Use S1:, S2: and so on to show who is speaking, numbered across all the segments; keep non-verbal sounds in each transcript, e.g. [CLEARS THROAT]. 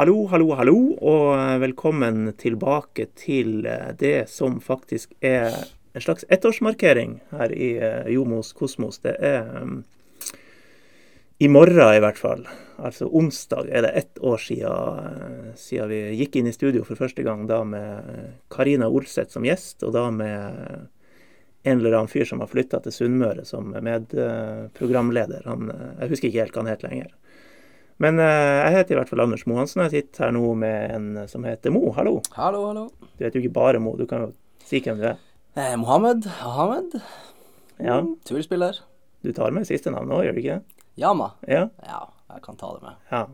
S1: Hallo, hallo, hallo, og velkommen tilbake til eh, det som faktisk er en slags ettårsmarkering her i eh, Jomos Kosmos. Det er um, i morgen i hvert fall, altså onsdag, er det ett år siden, eh, siden vi gikk inn i studio for første gang. Da med Karina Olseth som gjest, og da med en eller annen fyr som har flytta til Sunnmøre som medprogramleder. Han, jeg husker ikke helt hva han het lenger. Men uh, jeg heter i hvert fall Anders Mohansen, og jeg sitter her nå med en som heter Mo. Hallo.
S2: Hallo, hallo.
S1: Du heter jo ikke bare Mo, du kan jo si hvem du er.
S2: Eh, Mohammed. Ahmed.
S1: Ja.
S2: Mm, turspiller.
S1: Du tar med siste navn òg, gjør du ikke det?
S2: Yama.
S1: Ja.
S2: Ja, jeg kan ta det med.
S1: ja.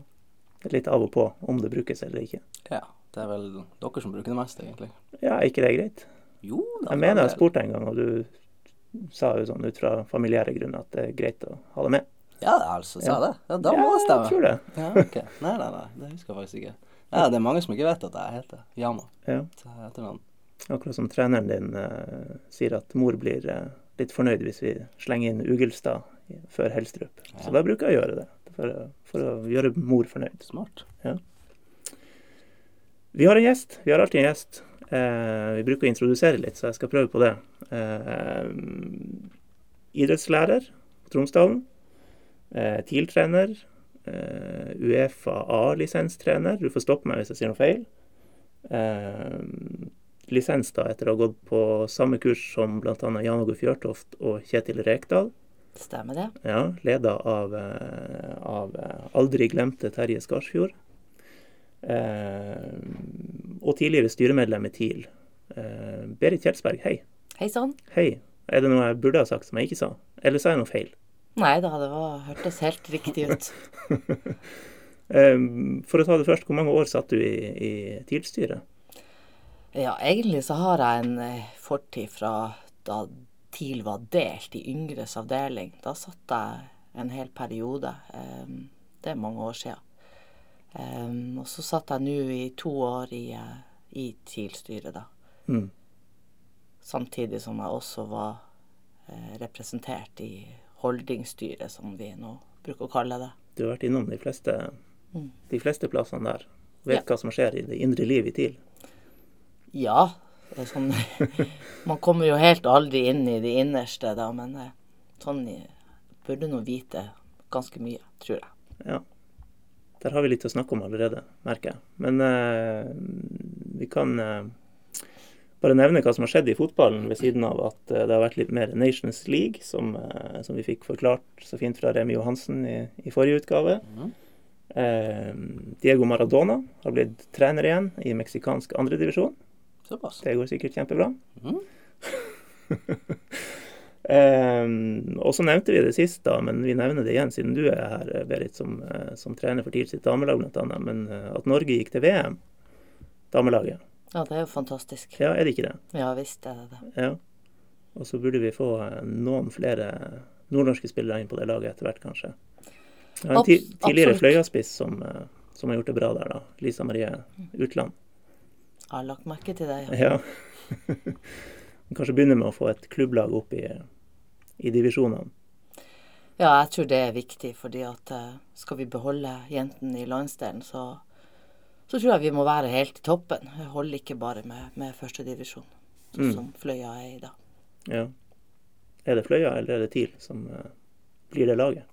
S1: Er litt av og på om det brukes eller ikke.
S2: Ja, det er vel dere som bruker det mest, egentlig.
S1: Ja, er ikke det greit?
S2: Jo da.
S1: Jeg mener jeg spurte en gang, og du sa jo sånn ut fra familiære grunner at det er greit å ha det med.
S2: Ja, altså, sa jeg det? Ja, da må
S1: ja,
S2: det stemme.
S1: Jeg tror det.
S2: Ja, [LAUGHS] ok. Nei, nei, nei, det husker jeg faktisk ikke. Ja, det er mange som ikke vet at jeg heter Yama.
S1: Ja.
S2: Så jeg heter navn.
S1: Akkurat som treneren din uh, sier at mor blir uh, litt fornøyd hvis vi slenger inn Ugelstad før Helstrup. Så da bruker jeg å gjøre det, for, for å gjøre mor fornøyd.
S2: Smart. Ja.
S1: Vi har en gjest. Vi har alltid en gjest. Uh, vi bruker å introdusere litt, så jeg skal prøve på det. Idrettslærer Tromsdalen. Eh, TIL-trener. Eh, Uefa A-lisenstrener. Du får stoppe meg hvis jeg sier noe feil. Eh, lisens da etter å ha gått på samme kurs som bl.a. Jan Åge Fjørtoft og Kjetil Rekdal.
S3: Stemmer det.
S1: Ja, leda av, eh, av eh, aldri glemte Terje Skarsfjord. Eh, og tidligere styremedlem i TIL. Eh, Berit Kjelsberg, hei.
S3: Hei sann.
S1: Hei. Er det noe jeg burde ha sagt som jeg ikke sa? Eller sa jeg noe feil?
S3: Nei da, det var, hørtes helt riktig ut. [LAUGHS]
S1: For å ta det først, hvor mange år satt du i, i TIL-styret?
S3: Ja, egentlig så har jeg en eh, fortid fra da TIL var delt i yngres avdeling. Da satt jeg en hel periode. Det er mange år siden. Og så satt jeg nå i to år i, eh, i TIL-styret, da.
S1: Mm.
S3: Samtidig som jeg også var eh, representert i holdingstyret, som vi nå bruker å kalle det.
S1: Du har vært innom de fleste,
S3: Mm.
S1: de fleste plassene der. Vet
S3: Ja.
S1: hva som skjer i det indre liv i TIL.
S3: Ja. Sånn, [LAUGHS] man kommer jo helt aldri inn i det innerste, da, men eh, sånn burde nå vite ganske mye, tror jeg.
S1: Ja. Der har vi litt å snakke om allerede, merker jeg. Men eh, vi kan eh, bare nevne hva som har skjedd i fotballen, ved siden av at eh, det har vært litt mer Nations League, som, eh, som vi fikk forklart så fint fra Remi Johansen i, i forrige utgave.
S2: Mm.
S1: Eh, Diego Maradona har blitt trener igjen i meksikansk andredivisjon. Det går sikkert kjempebra.
S2: Mm. [LAUGHS]
S1: eh, og så nevnte vi det sist, da, men vi nevner det igjen siden du er her, Berit, som, eh, som trener for TIL sitt damelag bl.a. Men eh, at Norge gikk til VM, damelaget,
S3: Ja, det er jo fantastisk.
S1: ja, er det ikke det?
S3: Ja visst er det det.
S1: Ja. Og så burde vi få eh, noen flere nordnorske spillere inn på det laget etter hvert, kanskje. Ja, en ti tidligere. Fløya-spiss som, eh, som har gjort det bra der, da. Lisa Marie Utland.
S3: Jeg har lagt merke til det, ja.
S1: Ja. [LAUGHS] Kanskje begynne med å få et klubblag opp i, i divisjonene.
S3: Ja, jeg tror det er viktig, fordi at eh, skal vi beholde jentene i landsdelen, så, så tror jeg vi må være helt i toppen. Det holder ikke bare med, med førstedivisjon, sånn
S1: Mm.
S3: som Fløya er i dag.
S1: Ja. Er det Fløya eller er det TIL som uh, blir det laget?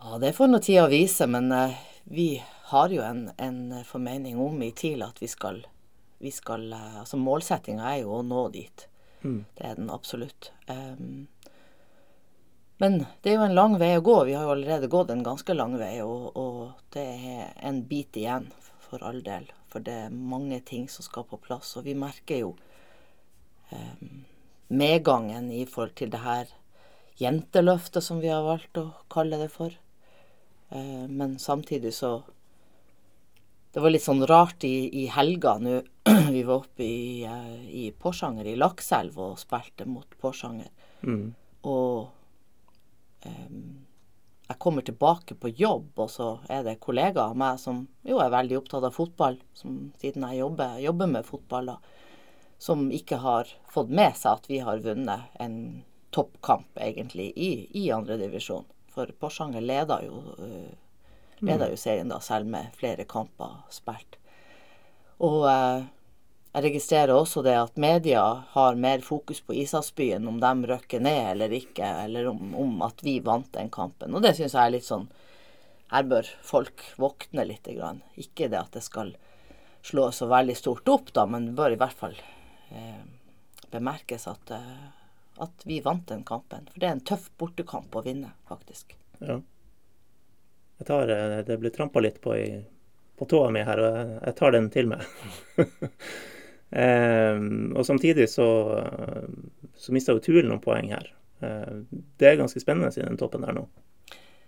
S3: Ja, det får nå tida vise, men uh, vi har jo en, en formening om i TIL at vi skal, vi skal uh, Altså målsettinga er jo å nå dit.
S1: Mm.
S3: Det er den absolutt. Em, men det er jo en lang vei å gå. Vi har jo allerede gått en ganske lang vei, og, og det er en bit igjen, for all del. For det er mange ting som skal på plass. Og vi merker jo eh, medgangen i forhold til det her jenteløftet, som vi har valgt å kalle det for. Eh, men samtidig så Det var litt sånn rart i, i helga nå. [CLEARS THROAT] Vi var oppe i, eh, i Porsanger, i Lakselv, og spilte mot Porsanger.
S1: Mm.
S3: Og jeg kommer tilbake på jobb, og så er det kollegaer av meg som jo er veldig opptatt av fotball, som, siden jeg jobber, jobber med fotball, da, som ikke har fått med seg at vi har vunnet en toppkamp, egentlig, i, i andredivisjon. For Porsanger leder jo leder Leda jo serien da, selv med flere kamper spilt. Og eh, jeg registrerer også det at media har mer fokus på Ishavsbyen, om de røkker ned eller ikke, eller om, om at vi vant den kampen. Og det syns jeg er litt sånn Her bør folk våkne litt. Grann. Ikke det at det skal slå så veldig stort opp, da, men det bør i hvert fall eh, bemerkes at, eh, at vi vant den kampen. For det er en tøff bortekamp å vinne, faktisk.
S1: Ja. Jeg tar, eh, det ble trampa litt på, i, på tåa mi her, og jeg tar den til meg. [LAUGHS] eh, og samtidig så, så mista jo Tuil noen poeng her. Eh, det er ganske spennende i den toppen der nå.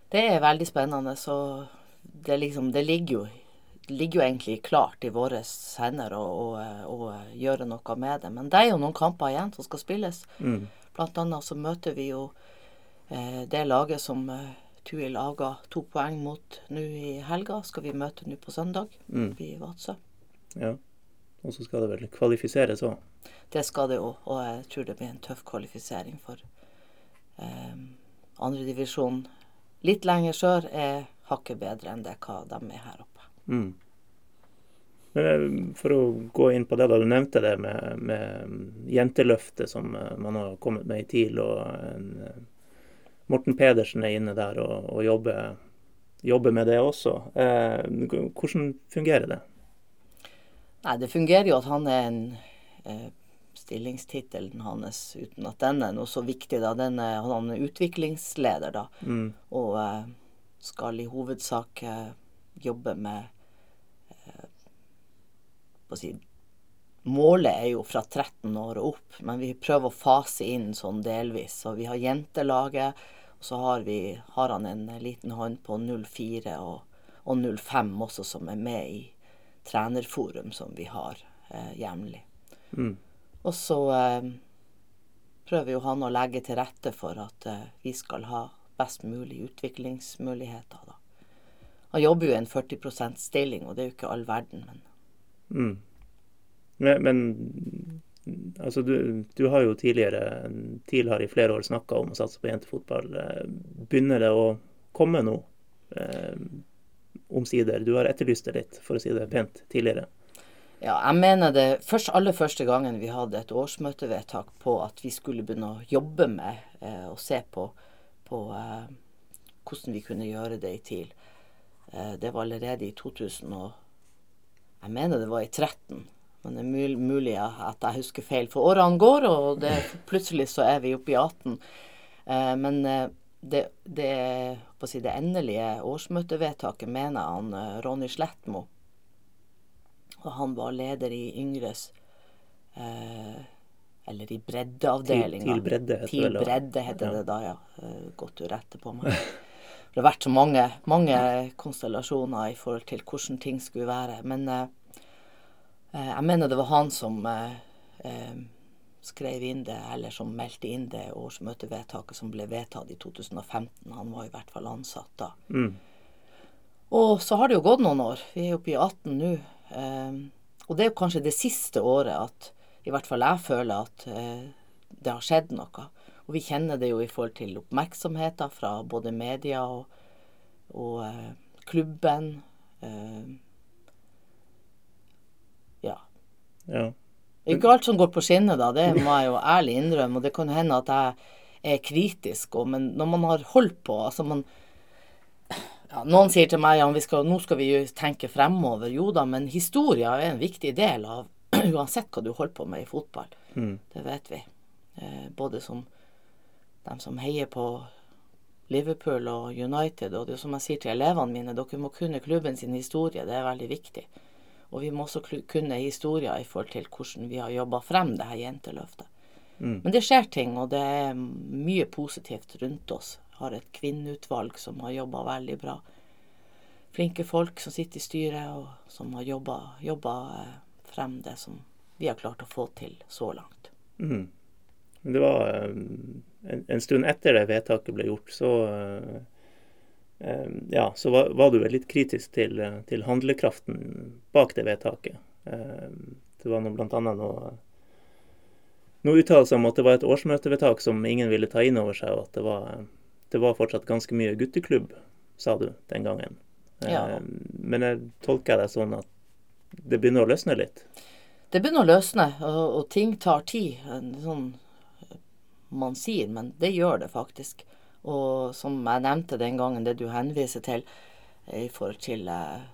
S3: Det er veldig spennende. Så det, liksom, det ligger, jo, ligger jo egentlig klart i våre hender å, å, å, gjøre noe med det. Men det er jo noen kamper igjen som skal spilles.
S1: Mm.
S3: Blant annet så møter vi jo eh, det laget som eh, Tuil avga to poeng mot nå i helga. Skal vi møte nå på søndag
S1: Mm.
S3: i Vadsø.
S1: Ja. Og så skal det vel kvalifiseres òg.
S3: Det skal det jo, og jeg tror det blir en tøff kvalifisering for eh, andredivisjon. Litt lenger sør er hakket bedre enn det hva de er her oppe.
S1: Mm. Men eh, for å gå inn på det, da. Du nevnte det med, med jenteløftet som eh, man har kommet med i TIL. og en, eh, Morten Pedersen er inne der og, og jobber, jobber med det også. Eh, hvordan fungerer det?
S3: Nei, det fungerer jo at han er en eh, Stillingstittelen hans, uten at den er noe så viktig, da. Den er, han er utviklingsleder, da.
S1: Mm.
S3: Og eh, skal i hovedsak eh, jobbe med eh, si, Målet er jo fra 13 år og opp, men vi prøver å fase inn sånn delvis. Så vi har jentelaget, og så har, vi, har han en liten hånd på 04 og, og 05 også, som er med i trenerforum som vi har eh, jevnlig.
S1: Mm.
S3: Og så eh, prøver jo han å legge til rette for at eh, vi skal ha best mulig utviklingsmuligheter. Da. Han jobber jo i en 40% stilling, og det er jo ikke all verden, men
S1: Mm. Men, men altså du, du har jo tidligere har i flere år snakka om å satse på jentefotball. Eh, Begynner det å komme nå? Omsider. Du har etterlyst det litt, for å si det pent, tidligere.
S3: Ja, jeg mener det først, aller første gangen vi hadde et årsmøtevedtak på at vi skulle begynne å jobbe med eh, og se på, på eh, hvordan vi kunne gjøre det i TIL. Eh, det var allerede i 2000 og Jeg mener det var i 13. Men det er mul mulig at jeg husker feil. For årene går, og det, plutselig så er vi oppe i 18. Eh, men eh, det, det, si, det endelige årsmøtevedtaket mener han eh, Ronny Slettmo og han var leder i Yngres eh, Eller i breddeavdelinga.
S1: Til- til bredde heter
S3: Til bredde heter
S1: Ja.
S3: det da, ja. Eh, Godt du retter på meg. Det har vært så mange, mange konstellasjoner i forhold til hvordan ting skulle være. Men eh, eh, jeg mener det var han som eh, skrev inn det, eller som meldte inn det årsmøtevedtaket som ble vedtatt i 2015. Han var i hvert fall ansatt da.
S1: Mm.
S3: Og så har det jo gått noen år. Vi er oppe i 18 nå. Eh, og det er jo kanskje det siste året at i hvert fall jeg føler at eh, det har skjedd noe. Og vi kjenner det jo i forhold til oppmerksomheten fra både media og, og eh, klubben. Eh, ja.
S1: Ja.
S3: Ikke alt som går på skinner, da. Det må jeg jo ærlig innrømme. Og det kan hende at jeg er kritisk, og, men når man har holdt på altså man, ja, Noen sier til meg ja, skal, nå skal vi jo tenke fremover. Jo da, men historia er en viktig del av [CLEARS THROAT] uansett hva du holder på med i fotball.
S1: Mm.
S3: Det vet vi. Eh, både som dem som heier på Liverpool og United. Og det er som jeg sier til elevene mine, dere må kunne klubben sin historie. Det er veldig viktig. Og vi må også kunne historier i forhold til hvordan vi har jobba frem det her jenteløftet.
S1: Mm.
S3: Men det skjer ting, og det er mye positivt rundt oss. Har et kvinneutvalg som har jobba veldig bra. Flinke folk som sitter i styret, og som har jobba eh, frem det som vi har klart å få til så langt.
S1: Mm. Det var eh, en, en stund etter det vedtaket ble gjort, så eh, ja, så var, var du litt kritisk til, til handlekraften bak det vedtaket. Eh, Det var bl.a. noe, noe uttalelser om at det var et årsmøtevedtak som ingen ville ta inn over seg, og at det var, det var fortsatt ganske mye gutteklubb, sa du den gangen.
S3: Ja.
S1: Men jeg tolker det sånn at det begynner å løsne litt.
S3: Det begynner å løsne, og, og ting tar tid. Sånn man sier, men det gjør det faktisk. Og som jeg nevnte den gangen, det du henviser til i forhold til eh,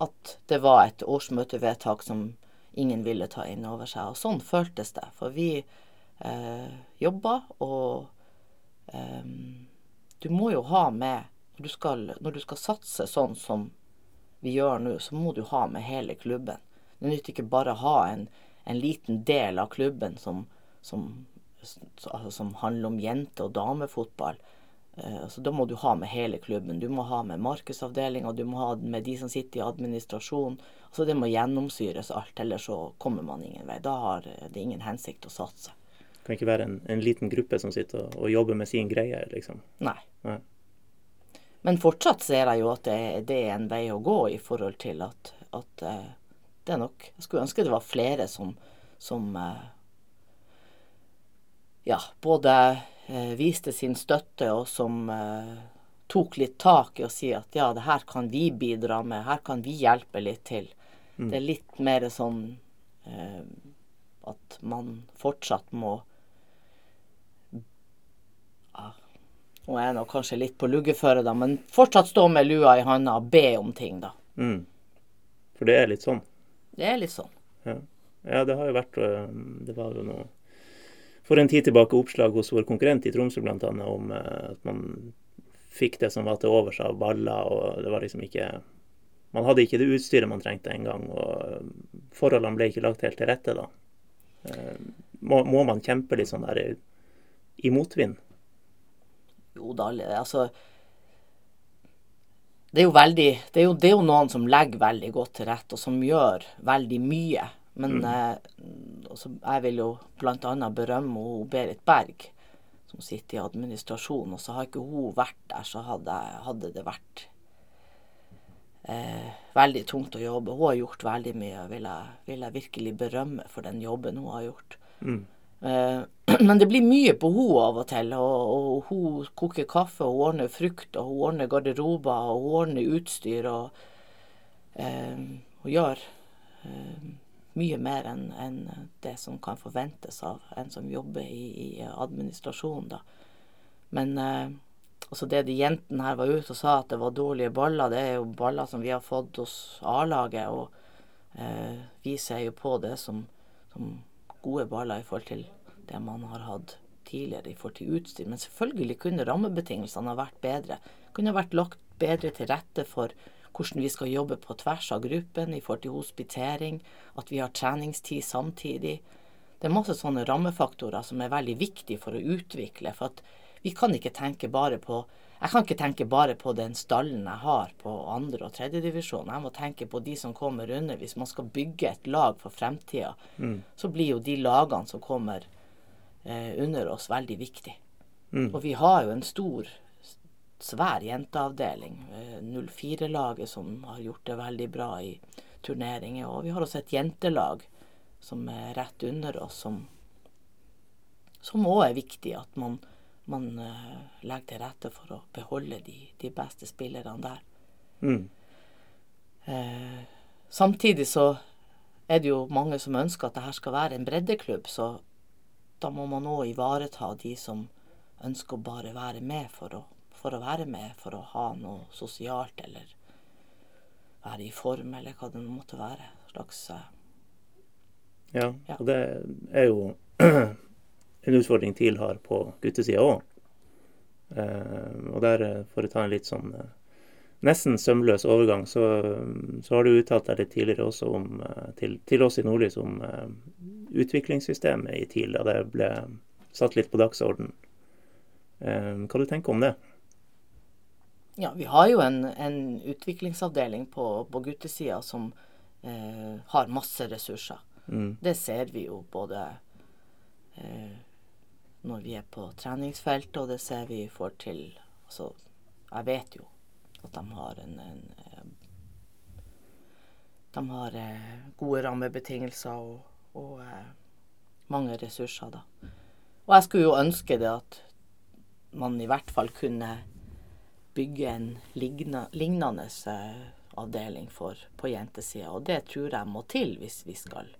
S3: at det var et årsmøtevedtak som ingen ville ta inn over seg. Og sånn føltes det. For vi eh, jobba, og eh, du må jo ha med når du, skal, når du skal satse sånn som vi gjør nå, så må du ha med hele klubben. Det nytter ikke bare å ha en, en liten del av klubben som, som, altså, som handler om jente- og damefotball. Så altså, da må du ha med hele klubben. Du må ha med markedsavdelinga, du må ha med de som sitter i administrasjonen. Altså, det må gjennomsyres alt, ellers så kommer man ingen vei. Da har det ingen hensikt å satse.
S1: Det kan ikke være en, en liten gruppe som sitter og, og jobber med sin greie, liksom.
S3: Nei.
S1: Nei.
S3: Men fortsatt ser jeg jo at det, det er en vei å gå i forhold til at, at eh, det er nok Jeg skulle ønske det var flere som, som eh, ja, både eh, viste sin støtte og som eh, tok litt tak i å si at ja, det her kan vi bidra med, her kan vi hjelpe litt til. Det er litt mer sånn eh, at man fortsatt må ja, Nå er jeg nå kanskje litt på luggeføre, da, men fortsatt stå med lua i handa og be om ting, da.
S1: Mm. For det er litt sånn.
S3: Det er litt sånn.
S1: Ja. ja, det har jo vært øh, Det var jo noe for en tid tilbake oppslag hos vår konkurrent i Tromsø bl.a. om øh, at man fikk det som var til overs av baller, og det var liksom ikke Man hadde ikke det utstyret man trengte engang, og øh, forholdene ble ikke lagt helt til rette da. Eh, Må, må man kjempe litt sånn der i- motvind?
S3: Jo da, altså Det er veldig det er jo, det er jo noen som legger veldig godt til rette, og som gjør veldig mye. Men eh, altså, jeg vil jo bl.a. berømme hun Berit Berg, som sitter i administrasjonen. Og så har ikke hun vært der, så hadde, hadde det vært eh, veldig tungt å jobbe. Hun har gjort veldig mye, vil vil jeg virkelig berømme for den jobben hun har gjort. Eh, [CLEARS THROAT] Men det blir mye på hun av og til. Og, og hun koker kaffe, og hun ordner frukt, og hun ordner garderober, og hun ordner utstyr. Og eh, hun gjør eh, mye mer enn en det som kan forventes av en som jobber i, i administrasjonen, da. Men eh, også det de jentene her var ute og sa at det var dårlige baller, det er jo baller som vi har fått hos A-laget. Og eh, vi ser jo på det som, som gode baller i forhold til det man har hatt tidligere i forhold til utstyr. Men selvfølgelig kunne rammebetingelsene ha vært bedre. Kunne ha vært lagt bedre til rette for hvordan vi skal jobbe på tvers av gruppen i forhold til hospitering, at vi har treningstid samtidig. Det er masse sånne rammefaktorer som er veldig viktige for å utvikle. For at vi kan ikke tenke bare på Jeg kan ikke tenke bare på den stallen jeg har på andre- og tredjedivisjon. Jeg må tenke på de som kommer under. Hvis man skal bygge et lag for fremtida, så blir jo de lagene som kommer eh, under oss, veldig viktig. Og vi har jo en stor, svær jenteavdeling. eh, 04-laget som har gjort det veldig bra i turneringer. Og vi har også et jentelag som er rett under oss, som som òg er viktig at man, man eh, legger til rette for å beholde de, de beste spillerne der.
S1: Mm.
S3: Eh, samtidig så er det jo mange som ønsker at det her skal være en breddeklubb, så da må man òg ivareta de som ønsker å bare være med for å, for å være med, for å ha noe sosialt eller være i form, eller hva det måtte være. Slags eh,
S1: Ja,
S3: Ja.
S1: og det er jo [CLEARS THROAT] en utfordring TIL har på guttesida òg. Eh, og der, eh, for å ta en litt sånn nesten sømløs overgang, så, så har du uttalt deg litt tidligere også om, til, til oss i Nordlys om utviklingssystemet i TIL, da det ble satt litt på dagsorden. Hva du tenker om det?
S3: Ja, vi har jo en, en utviklingsavdeling på, på guttesida som eh, har masse ressurser.
S1: Mm.
S3: Det ser vi jo både eh, når vi er på treningsfeltet, og det ser vi får til Altså, jeg vet jo at de har en, en eh, De har eh, gode rammebetingelser og, og eh, mange ressurser, da. Og jeg skulle jo ønske det at man i hvert fall kunne bygge en lignende eh, avdeling for, på jentesida. Og det tror jeg må til hvis vi skal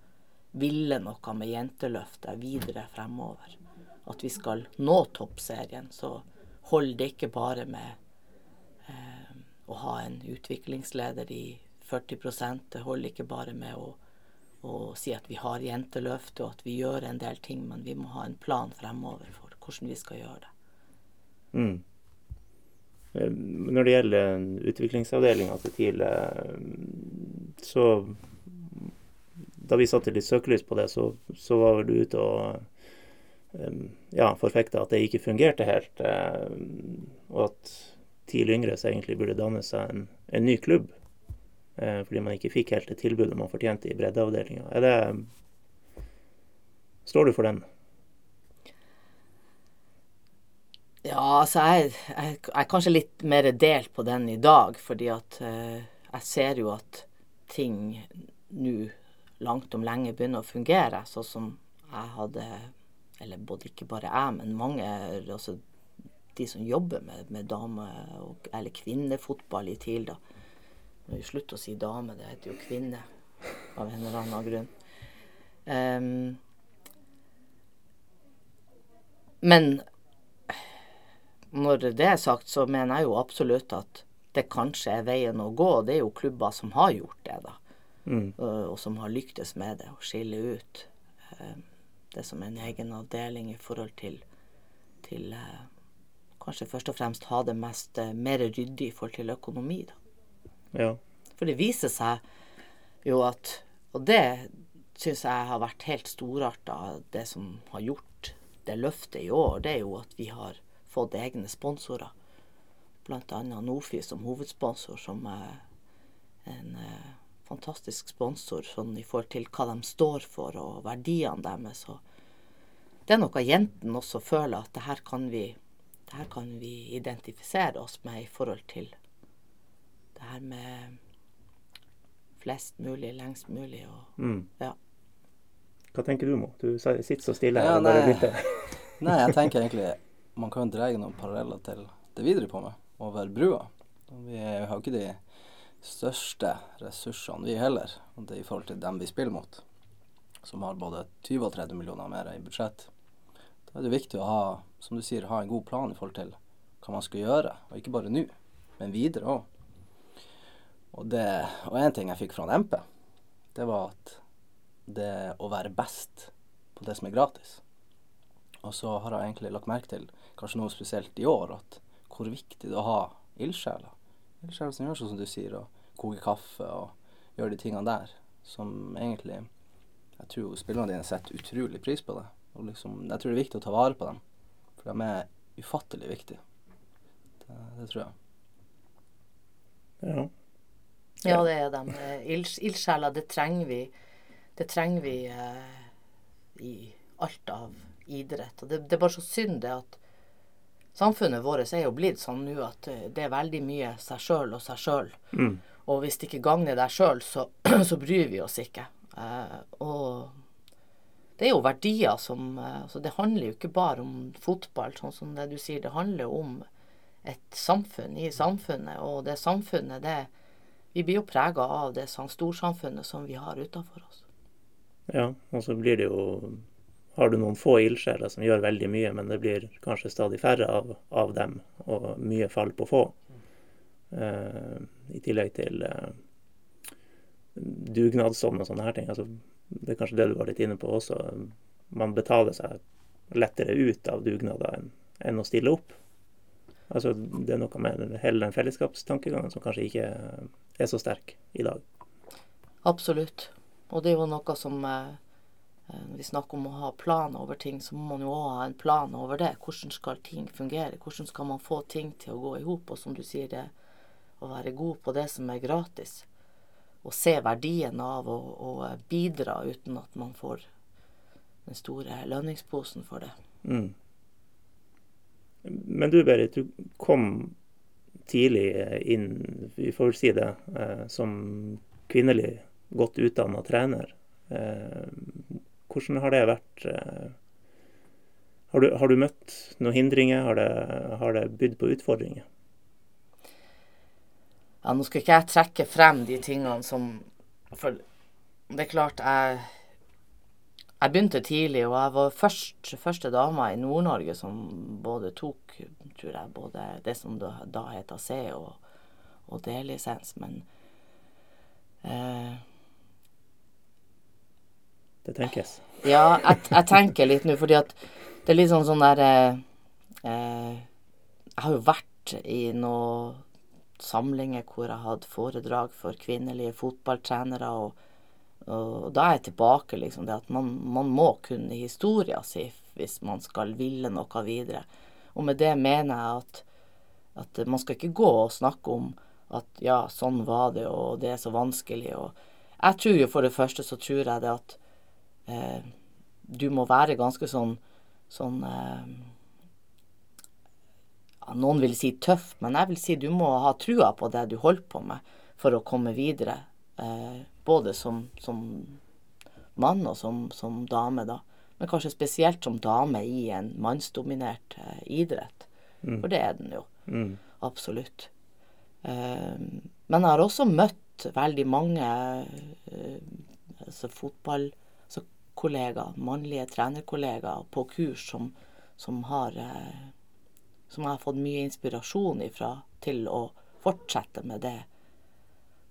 S3: ville noe med jenteløftet videre fremover. At vi skal nå toppserien, så holder det ikke bare med eh, å ha en utviklingsleder i 40% Det holder ikke bare med å, å si at vi har jenteløftet og at vi gjør en del ting, men vi må ha en plan fremover for hvordan vi skal gjøre det.
S1: Mm. Eh, når det gjelder utviklingsavdelinga til TIL, så Da vi satte litt søkelys på det, så, så var du ute og eh, ja, forfekta at det ikke fungerte helt, eh, og at TIL Yngres egentlig burde danne seg en, en ny klubb. Fordi man ikke fikk helt det tilbudet man fortjente i breddeavdelinga. Står du for den?
S3: Ja, altså jeg, jeg, jeg, er kanskje litt mer delt på den i dag, fordi at eh, jeg ser jo at ting nå langt om lenge begynner å fungere sånn som jeg hadde Eller både ikke bare jeg, men mange altså de som jobber med, med dame- eller kvinnefotball i TIL, da. Når jo slutter å si dame, det heter jo kvinne av en eller annen grunn. Um, men når det er sagt, så mener jeg jo absolutt at det kanskje er veien å gå. Det er jo klubber som har gjort det, da. Mm. Og, og, som har lyktes med det, å skille ut eh, det som en egen avdeling i forhold til, til eh, Kanskje først og fremst ha det mest eh, mer ryddig i forhold til økonomi, da.
S1: Ja.
S3: For det viser seg jo at Og det syns jeg har vært helt storarta, det som har gjort det løftet i år, det er jo at vi har fått egne sponsorer. Bl.a. Nofi som hovedsponsor, som er en eh, fantastisk sponsor sånn i forhold til hva de står for og verdiene deres. Og det er noe jentene også føler at det her kan vi det her kan vi identifisere oss med i forhold til det her med flest mulig, lengst mulig og mm. ja.
S1: Hva tenker du, Mo? Du sitter så stille her ja, og bare lytter.
S2: nei, jeg tenker egentlig man kan dra noen paralleller til det vi driver på med, over brua. Vi har jo ikke de største ressursene, vi heller, og er i forhold til dem vi spiller mot, som har både 20 og 30 millioner mer i budsjett. Da er det viktig å ha, som du sier, ha en god plan i forhold til hva man skal gjøre, og ikke bare nå, men videre òg. Og én ting jeg fikk fra en MP, det var at det å være best på det som er gratis. Og så har jeg egentlig lagt merke til kanskje noe spesielt i år, at hvor viktig det er å ha ildsjeler. Ildsjeler som gjør sånn som du sier, og koker kaffe og gjør de tingene der, som egentlig jeg tror spillerne dine setter utrolig pris på det. Og liksom, jeg tror det er viktig å ta vare på dem, for de er ufattelig viktige. Det, det tror jeg.
S1: Ja.
S3: Ja, det er de. Ildsjeler, det trenger vi. Det trenger vi eh, i alt av idrett. Og det, det, er bare så synd det at samfunnet vårt er jo blitt sånn nå at eh, det er veldig mye seg sjøl og seg sjøl. Mm. Og hvis det ikke gagner deg sjøl, så, [CLEARS THROAT] så, bryr vi oss ikke. Eh, og det er jo verdier som eh, Så Det handler jo ikke bare om fotball, sånn som det du sier. Det handler om et samfunn i samfunnet. Og det samfunnet, det Vi blir jo prega av det sånn storsamfunnet som vi har utafor oss.
S1: Ja, og så blir det jo har du noen få ildsjeler som gjør veldig mye, men det blir kanskje stadig færre av, av dem, og mye fall på få. Uh, I tillegg til uh, dugnadsånd og sånne her ting. Altså, det er kanskje det du var litt inne på også. Man betaler seg lettere ut av dugnader enn, enn å stille opp. Altså, det er noe med hele den fellesskapstankegangen som kanskje ikke er så sterk i dag.
S3: Absolutt. Og det er jo noe som Eh, når vi snakker om å ha plan over ting, så må man jo òg ha en plan over det. Hvordan skal ting fungere? Hvordan skal man få ting til å gå i hop? Og som du sier, det å være god på det som er gratis. Og se verdien av å, å bidra uten at man får den store lønningsposen for det.
S1: Mm. Men du Berit, du kom tidlig inn, vi får vel si det, eh, som kvinnelig godt utdanna trener. Hvordan har det vært? Eh, har du, har du møtt noen hindringer? Har det, har det bydd på utfordringer?
S3: Ja, nå skal ikke jeg trekke frem de tingene som For det er klart, jeg jeg begynte tidlig, og jeg var først, første dama i Nord-Norge som både tok tror jeg, både det som da, da heter C og, og D-lisens, men eh,
S1: Det tenkes.
S3: Ja, jeg, jeg tenker litt nå, fordi at det er litt sånn sånn der eh, eh, Jeg har jo vært i noen samlinger hvor jeg hadde foredrag for kvinnelige fotballtrenere. og og da er jeg tilbake liksom det at man, man må kunne historia si hvis man skal ville noe videre. Og med det mener jeg at, at man skal ikke gå og snakke om at ja, sånn var det, og det er så vanskelig. Og jeg tror jo for det første så tror jeg det at eh, du må være ganske sånn sånn eh, ja, Noen vil si tøff, men jeg vil si du må ha trua på det du holder på med for å komme videre. Eh, både som, som mann og som, som, dame, da. Men kanskje spesielt som dame i en mannsdominert eh, idrett. Mm. For det er den jo. Mm. Absolutt. Eh, men jeg har også møtt veldig mange eh, altså fotballkollegaer, altså mannlige trenerkollegaer på kurs som, som har eh, som jeg har fått mye inspirasjon ifra til å fortsette med det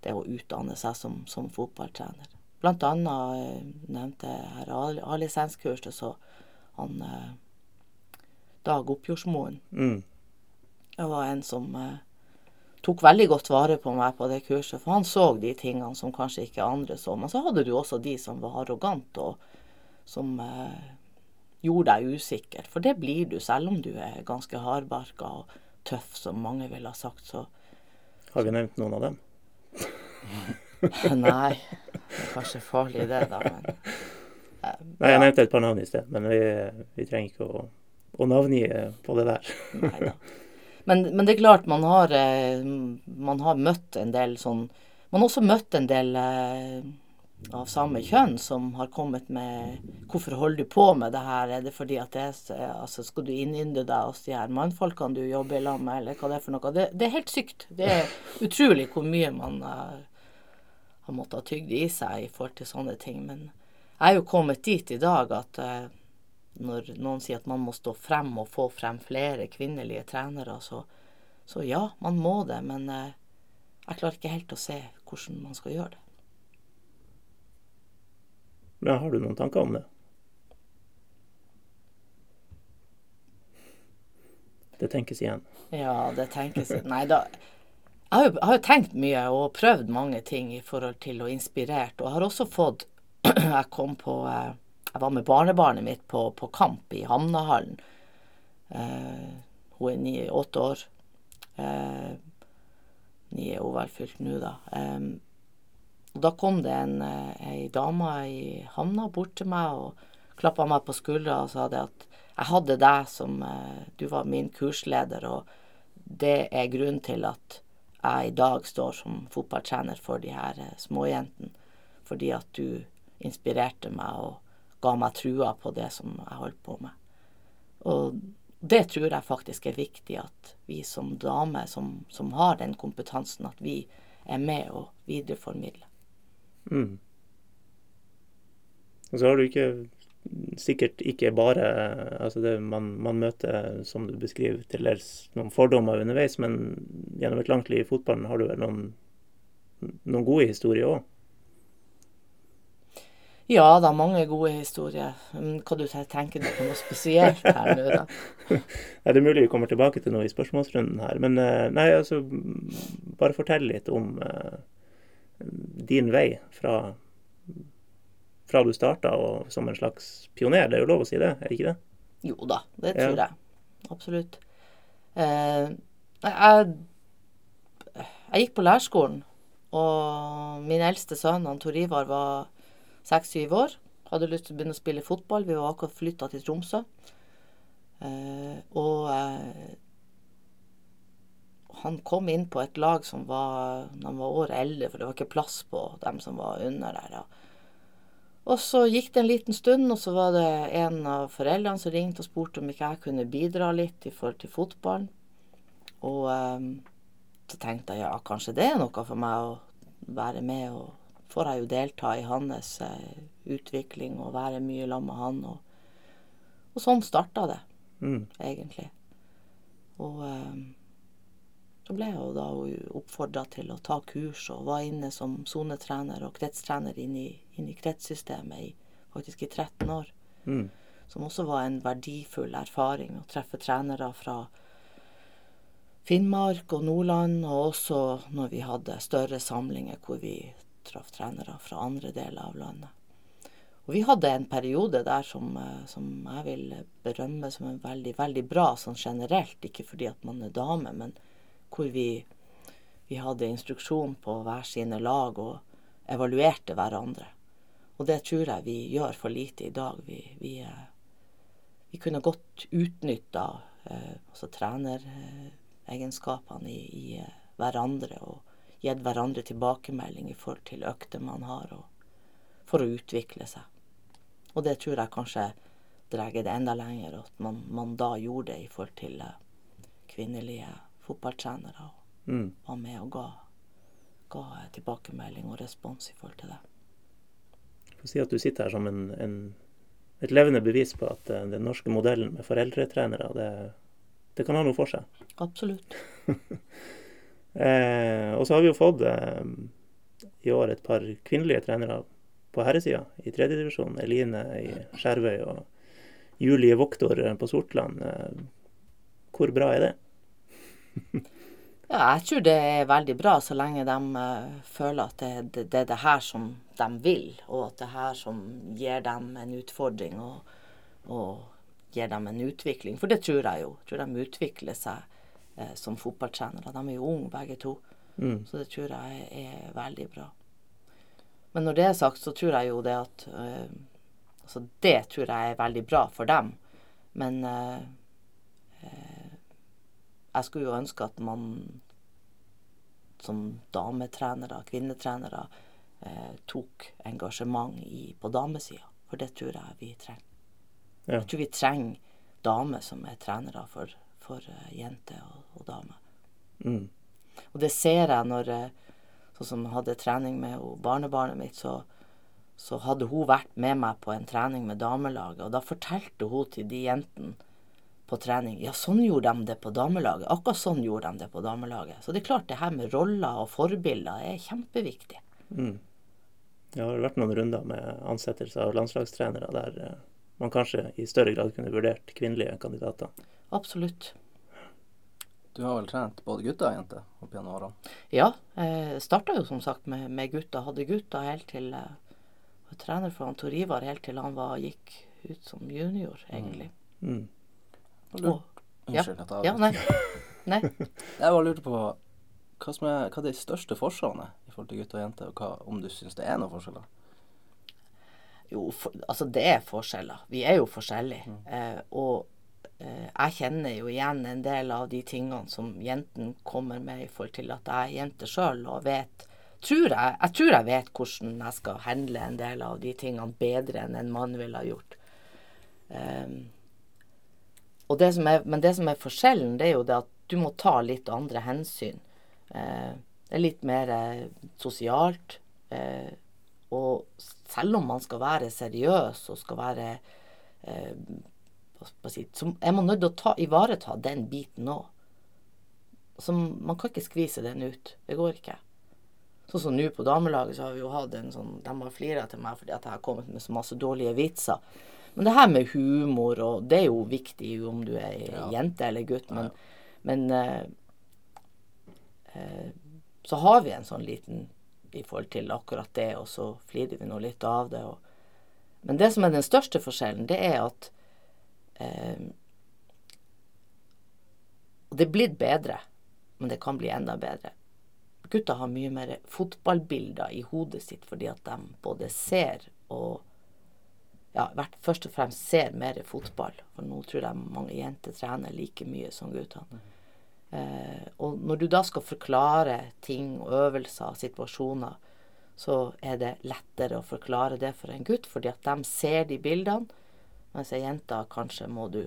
S3: det å utdanne seg som, som fotballtrener. Blant annet eh, nevnte jeg her A-lisenskurset, så han eh, Dag Oppjordsmoen mm. Var en som tok veldig godt vare på meg på det kurset, for han så de tingene som kanskje ikke andre så. Men så hadde du også de som var arrogante, og som eh, gjorde deg usikker. For det blir du, selv om du er ganske hardbarka og tøff, som mange ville ha sagt. Så,
S1: Har vi nevnt noen av dem? [LAUGHS]
S3: Nei. Det er kanskje farlig, det, da. Men,
S1: eh, Nei, jeg nevnte et par navn i sted, men vi, vi trenger ikke å, å navngi på det der. [LAUGHS]
S3: Nei da. Men, men, det er klart man har, eh, man har møtt en del sånn Man har også møtt en del eh, av samme kjønn som har kommet med 'Hvorfor holder du på med det her? Er det fordi at det er, altså, Skal du innynde deg hos de her mannfolkene du jobber sammen med, eller hva det er for noe? Det, det, er helt sykt. Det er utrolig hvor mye man uh, har måttet tygd i seg i forhold til sånne ting. Men jeg er jo kommet dit i dag at uh, når noen sier at man må stå frem og få frem flere kvinnelige trenere, så, så ja, man må det. Men uh, jeg klarer ikke helt å se hvordan man skal gjøre det.
S1: Men har du noen tanker om det? Det tenkes igjen.
S3: Ja, det tenkes Nei da. Jeg har, jo, jeg tenkt mye og prøvd mange ting i forhold til og inspirert. Og har også fått [CLEARS THROAT] Jeg kom på eh, Jeg var med barnebarnet mitt på, på kamp i Hamnahallen. Eh, hun er ni, åtte år. Eh, ni er hun vel fylt nå, da. Eh, og da kom det en, eh, ei dame i havna bort til meg og klappa meg på skuldra og sa det at jeg hadde deg som eh, Du var min kursleder, og det er grunnen til at jeg i dag står som fotballtrener for de her eh, småjentene. Fordi at du inspirerte meg og ga meg trua på det som jeg holdt på med. Og det tror jeg faktisk er viktig at vi som damer som, som har den kompetansen, at vi er med og videreformidler. Mm.
S1: Og så har du ikke sikkert ikke bare altså det, man, man, møter, som du beskriver, til dels noen fordommer underveis, men gjennom et langt liv i fotballen har du vel noen, noen gode historier òg?
S3: Ja da, mange gode historier. Hva du tenker du på noe spesielt her nå, da? [LAUGHS]
S1: nei, det er mulig vi kommer tilbake til noe i spørsmålsrunden her. Men eh, nei, altså Bare fortell litt om uh, din vei fra, fra du starta og som en slags pioner. Det er jo lov å si det, er det ikke det?
S3: Jo da, det tror ja. jeg. Absolutt. Eh, jeg, jeg, gikk på lærerskolen, og min eldste sønn, han Tor Ivar, var seks-syv år. Hadde lyst til å begynne å spille fotball. Vi var akkurat flytta til Tromsø. Eh, og eh, han kom inn på et lag som var når han var året eldre, for det var ikke plass på dem som var under der. Ja. Og så gikk det en liten stund, og så var det en av foreldrene som ringte og spurte om ikke jeg kunne bidra litt i forhold til fotballen. Og um, så tenkte jeg ja, kanskje det er noe for meg å være med. Og får jeg jo delta i hans eh, utvikling og være mye sammen med han. Og, og sånn starta det,
S1: Mm.
S3: egentlig. Og eh, så ble jeg jo da oppfordra til å ta kurs, og var inne som sonetrener og kretstrener inn i, inn i kretssystemet i, faktisk i 13 år.
S1: Mm.
S3: Som også var en verdifull erfaring å treffe trenere fra Finnmark og Nordland, og også når vi hadde større samlinger hvor vi traff trenere fra andre deler av landet. Og vi hadde en periode der som, eh, som jeg vil berømme som en veldig, veldig bra sånn generelt, ikke fordi at man er dame, men hvor vi, vi hadde instruksjon på hver sine lag og evaluerte hverandre. Og det tror jeg vi gjør for lite i dag. Vi, vi, eh, vi kunne godt utnytta eh, altså treneregenskapene i, i eh, hverandre og gitt hverandre tilbakemelding i forhold til økter man har, for å utvikle seg. Og det tror jeg kanskje drar det enda lenger, at man, man da gjorde det i forhold til kvinnelige fotballtrenere. og
S1: Mm.
S3: var med og ga, ga eh, tilbakemelding og respons i forhold til det.
S1: Jeg får si at du sitter her som en, en, et levende bevis på at eh, den norske modellen med foreldretrenere, det, det kan ha noe for seg.
S3: Absolutt. [LAUGHS]
S1: Eh, og så har vi jo fått eh, i år et par kvinnelige trenere på herresida i tredjedivisjon. Eline i Skjervøy og Julie Voktor på Sortland. Eh, hvor bra er det?
S3: Ja, jeg tror det er veldig bra så lenge de eh, føler at det, det, det er det her som de vil, og at det er her som gir dem en utfordring og, og gir dem en utvikling. For det tror jeg jo. Jeg tror de utvikler seg eh, som fotballtrenere. De er jo unge begge to,
S1: Mm.
S3: så det tror jeg er veldig bra. Men når det er sagt, så tror jeg jo det at eh, Altså, det tror jeg er veldig bra for dem. Men jeg skulle jo ønske at man som dametrenere, kvinnetrenere, eh, tok engasjement i, på damesida. For det tror jeg vi trenger.
S1: Ja.
S3: Jeg tror vi trenger damer som er trenere for, for uh, jenter og, og damer.
S1: Mm.
S3: Og det ser jeg når eh, Sånn som hadde trening med og barnebarnet mitt, så, så hadde hun vært med meg på en trening med damelaget, og da fortalte hun til de jentene på trening Ja, sånn gjorde de det på damelaget. Akkurat sånn gjorde de det på damelaget. Så det er klart, det her med roller og forbilder er kjempeviktig.
S1: Mm. Det har vært noen runder med ansettelse av landslagstrenere der eh, man kanskje i større grad kunne vurdert kvinnelige kandidater.
S3: Absolutt.
S2: Du har vel trent både gutter og jenter opp gjennom årene?
S3: Ja, jeg starta jo som sagt med, med gutta. Hadde gutta helt til eh, var trener for han Tor Ivar helt til han var, gikk ut som junior, egentlig.
S1: Mm.
S2: Og lurt-
S3: Og- ja. Ja, nei. [LAUGHS] nei.
S2: Jeg bare lurte på hva som er hva de største forskjellene i forhold til gutter og jenter, og hva, om du syns det er noen forskjeller?
S3: Jo, for, altså det er forskjeller. Vi er jo forskjellige. Eh, og eh, jeg kjenner jo igjen en del av de tingene som jentene kommer med i forhold til at jeg er jente sjøl og vet tror jeg, jeg tror jeg vet hvordan jeg skal handle en del av de tingene bedre enn en mann ville ha gjort. Og det er, men det som er forskjellen, det er jo det at du må ta litt andre hensyn. Eh, det er litt mer eh, sosialt. Eh, og selv om man skal være seriøs og skal være eh, si, Så er man nødt til å ta, ivareta den biten òg. Man kan ikke skvise den ut. Det går ikke. Sånn som nå på damelaget, så har vi jo hatt en sånn De har flira til meg fordi jeg har kommet med så masse dårlige vitser. Men det her med humor, og det er jo viktig om du er
S2: Ja.
S3: jente eller gutt, men, men eh, eh, så har vi en sånn liten i forhold til akkurat det, og så flirer vi nå litt av det. Og, men det som er den største forskjellen, det er at eh, det er blitt bedre, men det kan bli enda bedre. Gutta har mye mer fotballbilder i hodet sitt fordi at de både ser og ja, først og fremst ser mer fotball. For nå tror jeg mange jenter trener like mye som guttene. Eh, og når du da skal forklare ting og øvelser og situasjoner, så er det lettere å forklare det for en gutt, fordi at de ser de bildene, mens ei jente kanskje må du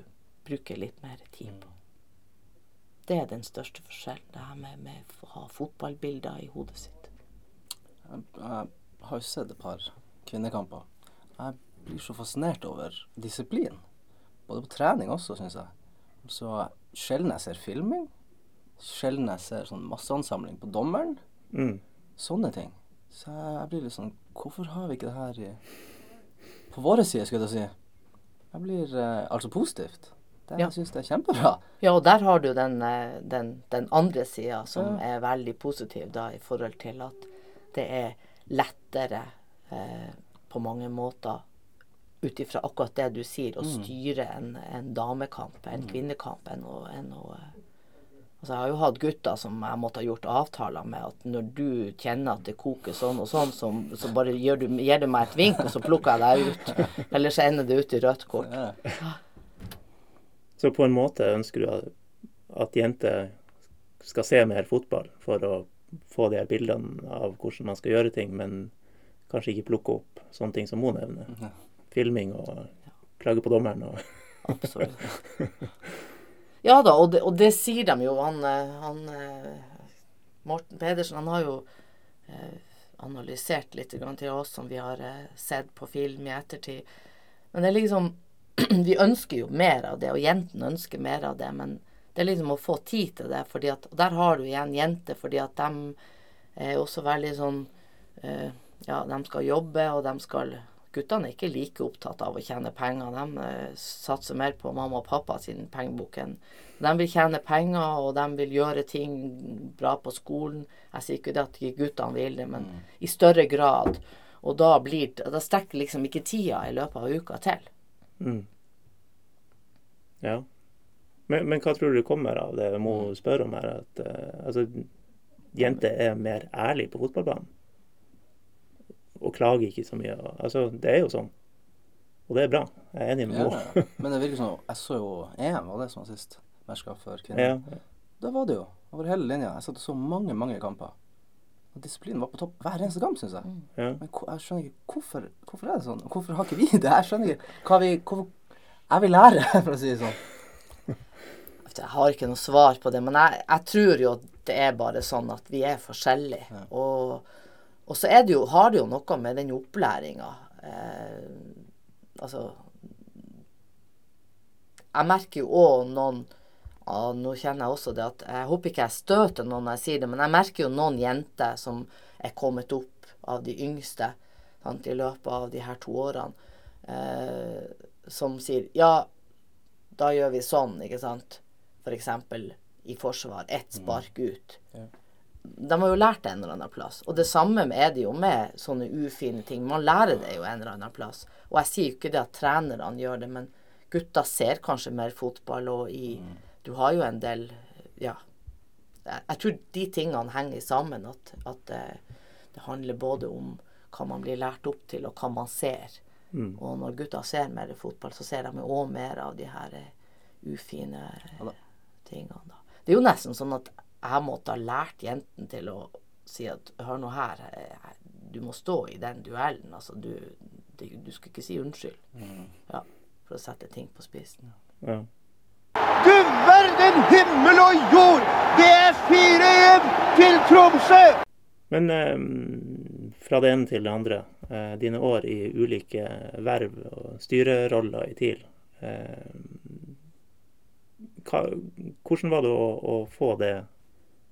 S3: bruke litt mer tid på. det er den største forskjellen? Det her med, med å ha fotballbilder i hodet sitt.
S2: Jeg, jeg har jo sett et par kvinnekamper. Jeg blir så fascinert over disiplin. Både på trening også, syns jeg. Så sjelden jeg ser filming. Sjelden jeg ser sånn masseansamling på dommeren.
S1: Mm.
S2: Sånne ting. Så jeg, blir litt sånn Hvorfor har vi ikke det her i, på våre sider, skulle jeg si? Jeg blir eh, altså positivt. Det,
S3: Ja.
S2: Jeg syns det er kjempebra.
S3: Ja, og der har du den, eh, den, den andre sida som
S2: Ja.
S3: er veldig positiv, da, i forhold til at det er lettere eh, på mange måter ut ifra akkurat det du sier, å styre en, en damekamp, en kvinnekamp, enn å, en å eh, Altså, jeg har jo hatt gutter som jeg måtte ha gjort avtaler med at når du kjenner at det koker sånn og sånn, så, så bare gir du, gir du meg et vink, og så plukker jeg deg ut. [LAUGHS] Eller så ender det ut i rødt kort.
S2: Ja.
S1: Så på en måte ønsker du at, at jenter skal se mer fotball for å få de her bildene av hvordan man skal gjøre ting, men kanskje ikke plukke opp sånne ting som hun nevner.
S2: Ja.
S1: Filming og klage på dommeren og [LAUGHS]
S3: Absolutt. Ja da, og det, og det sier de jo. Han, eh, han eh, Morten Pedersen han har jo eh, analysert litt til oss som vi har sett på film i ettertid. Men det er liksom [CLEARS THROAT] Vi ønsker jo mer av det, og jentene ønsker mer av det. Men det er liksom å få tid til det. fordi at, og der har du igjen jenter, fordi at de er også veldig sånn Ja, de skal jobbe, og de skal Guttene er ikke like opptatt av å tjene penger. De eh, satser mer på mamma og pappa sin pengebok. De vil tjene penger, og de vil gjøre ting bra på skolen. Jeg sier ikke det at ikke guttene vil det, men i større grad. Og da blir Da strekker liksom ikke tida i løpet av uka til.
S1: mm. Ja. Men, men hva tror du kommer av det Jeg må spørre om her? At uh, altså, jenter er mer ærlige på fotballbanen? Og klager ikke så mye. Altså, det er jo sånn. Og det er bra. Jeg er enig med henne.
S2: Ja. [LAUGHS] Men det virker som Jeg så jo EM, var det som var sist mesterskap for kvinner.
S1: Ja.
S2: Da var det jo over hele linja. Jeg satt og så mange, mange kamper. Og disiplinen var på topp hver eneste kamp, syns jeg.
S1: Ja.
S2: Men jeg skjønner ikke hvorfor, hvorfor er det sånn? Hvorfor har ikke vi det? Jeg skjønner ikke hva vi hvorfor, Jeg vil lære, [LAUGHS] for å si det sånn.
S3: Jeg har ikke noe svar på det, men jeg, jeg tror jo at det er bare sånn at vi er forskjellige. Og, og så er det jo, har det jo noe med den opplæringa eh, Altså Jeg merker jo òg noen ja, Nå kjenner jeg også det at Jeg håper ikke jeg støter noen når jeg sier det, men jeg merker jo noen jenter som er kommet opp av de yngste sant, i løpet av de her to årene, eh, som sier Ja, da gjør vi sånn, ikke sant. F.eks. i forsvar. Ett spark ut.
S2: Ja.
S3: De har jo lært det en eller annen plass. Og det samme er det jo med sånne ufine ting. Man lærer det jo en eller annen plass. Og jeg sier jo ikke det at trenerne gjør det, men gutta ser kanskje mer fotball, og i Du har jo en del Ja. Jeg, tror de tingene henger sammen. At, at det, det handler både om hva man blir lært opp til, og hva man ser.
S1: Mm.
S3: Og når gutta ser mer fotball, så ser de òg mer av de her eh, ufine tingene. Da. Det er jo nesten sånn at jeg måtte ha lært jentene til å si at hør nå her, eh, du må stå i den duellen. Altså, du, det, du skal ikke si unnskyld. Ja, for å sette ting på spissen.
S1: Ja.
S4: Du verden himmel og jord! Det er 4-1 til Tromsø!
S1: Men eh, fra det ene til det andre. Eh, dine år i ulike verv og styreroller i TIL. Eh, hva, hvordan var det å, å få det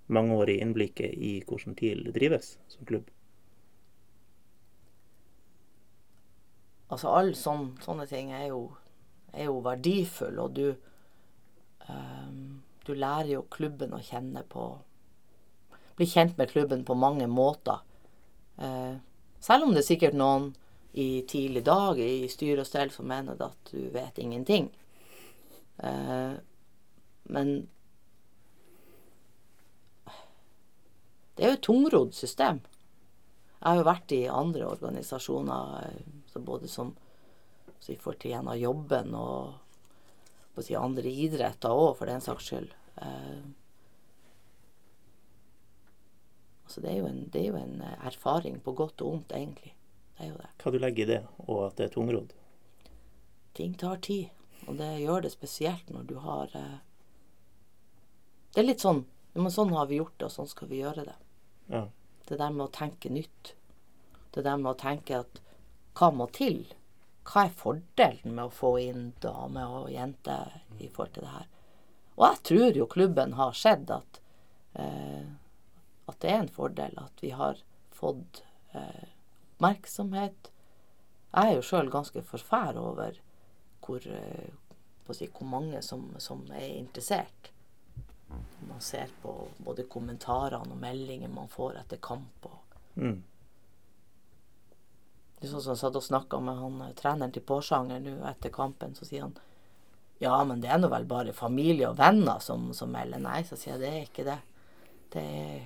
S1: mangeårige innblikket i hvordan TIL drives som klubb?
S3: Altså, alle sånne, sånne ting er jo, er jo verdifulle, og du um, Du lærer jo klubben å kjenne på Bli kjent med klubben på mange måter. Uh, selv om det er sikkert noen i tidlig dag i styre og stell som mener at du vet ingenting. Uh, men det er jo et tungrodd system. Jeg har jo vært i andre organisasjoner, eh, så både som så i forhold til gjennom jobben og på å si andre idretter òg, for den saks skyld. Eh, altså det er, en, det er jo en eh, erfaring på godt og vondt, egentlig. Det er jo det.
S1: Hva du legger i det, og at det er tungrodd?
S3: Ting tar tid, og det gjør det spesielt når du har eh, Det er litt sånn men sånn har vi gjort det, og sånn skal vi gjøre det.
S1: Ja.
S3: Det der med å tenke nytt. Det der med å tenke at hva må til? Hva er fordelen med å få inn damer og jenter i forhold til det her? Og jeg tror jo klubben har sett at, eh, at det er en fordel at vi har fått eh, oppmerksomhet. Jeg er jo sjøl ganske forfær over hvor, eh, si, hvor mange som, som er interessert. Man ser på både kommentarene og meldinger man får etter kamp. Og
S1: Mm.
S3: det er sånn som jeg satt og snakka med han eh, treneren til Porsanger nå etter kampen, så sier han ja, men det er nå vel bare familie og venner som, som melder. Nei, så sier jeg det er ikke det. Det er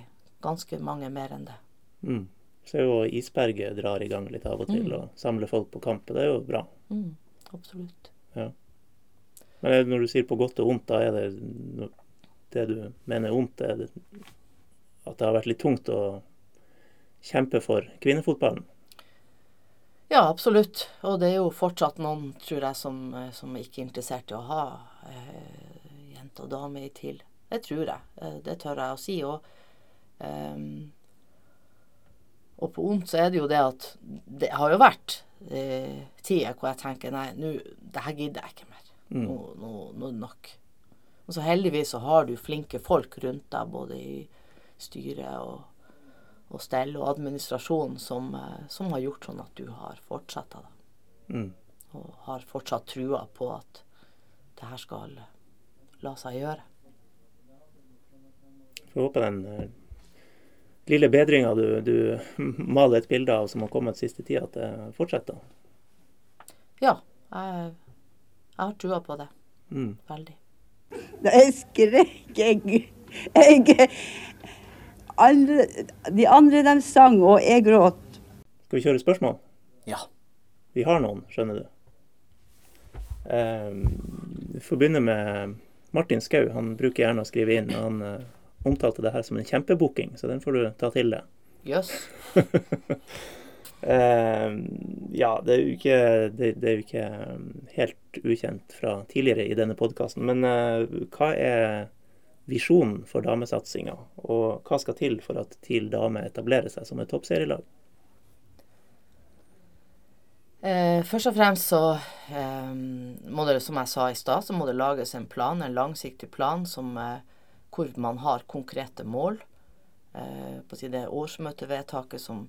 S3: ganske mange mer enn det.
S1: Mm. Så jo Isberget drar i gang litt av og til
S3: Mm.
S1: og samler folk på kamp. Det er jo bra.
S3: Mm, absolutt.
S1: Men er når du sier på godt og vondt, da er det det du mener er vondt, er at det har vært litt tungt å kjempe for kvinnefotballen?
S3: Ja, absolutt. Og det er jo fortsatt noen, tror jeg, som, eh, som ikke er interessert i å ha eh, jente og dame i TIL. Det tror jeg. Eh, det tør jeg å si. Og, um, og på vondt så er det jo det at det har jo vært eh, tider hvor jeg tenker nei, nå, det her gidder jeg ikke mer.
S1: Mm.
S3: Nå, nå, nå er det nok. Og så heldigvis så har du flinke folk rundt deg, både i styret og, og stell og administrasjon, som, eh, som har gjort sånn at du har fortsatt da.
S1: Mm.
S3: Og har fortsatt trua på at det her skal la seg gjøre.
S1: Får håpe den eh, lille bedringa du, du [LAUGHS] maler et bilde av som har kommet siste tida, at det fortsetter.
S3: Ja, jeg, jeg har trua på det.
S1: Mm.
S3: Veldig.
S5: Jeg skrek, jeg, jeg andre, De andre de sang, og jeg gråt.
S1: Skal vi kjøre spørsmål?
S2: Ja.
S1: Vi har noen, skjønner du. Eh, Vi får begynne med Martin Skau. Han bruker gjerne å skrive inn. Han eh, omtalte det her som en kjempebooking, så den får du ta til deg.
S3: Jøss. [LAUGHS]
S1: Eh, ja, det er ikke, det, det er jo ikke eh, helt ukjent fra tidligere i denne podkasten. Men eh, hva er visjonen for damesatsinga, og hva skal til for at TIL Dame etablerer seg som et toppserielag?
S3: Eh, først og fremst så eh, må det, som jeg sa i stad, så må det lages en plan, en langsiktig plan som, eh, hvor man har konkrete mål. Eh, på å si det årsmøtevedtaket som,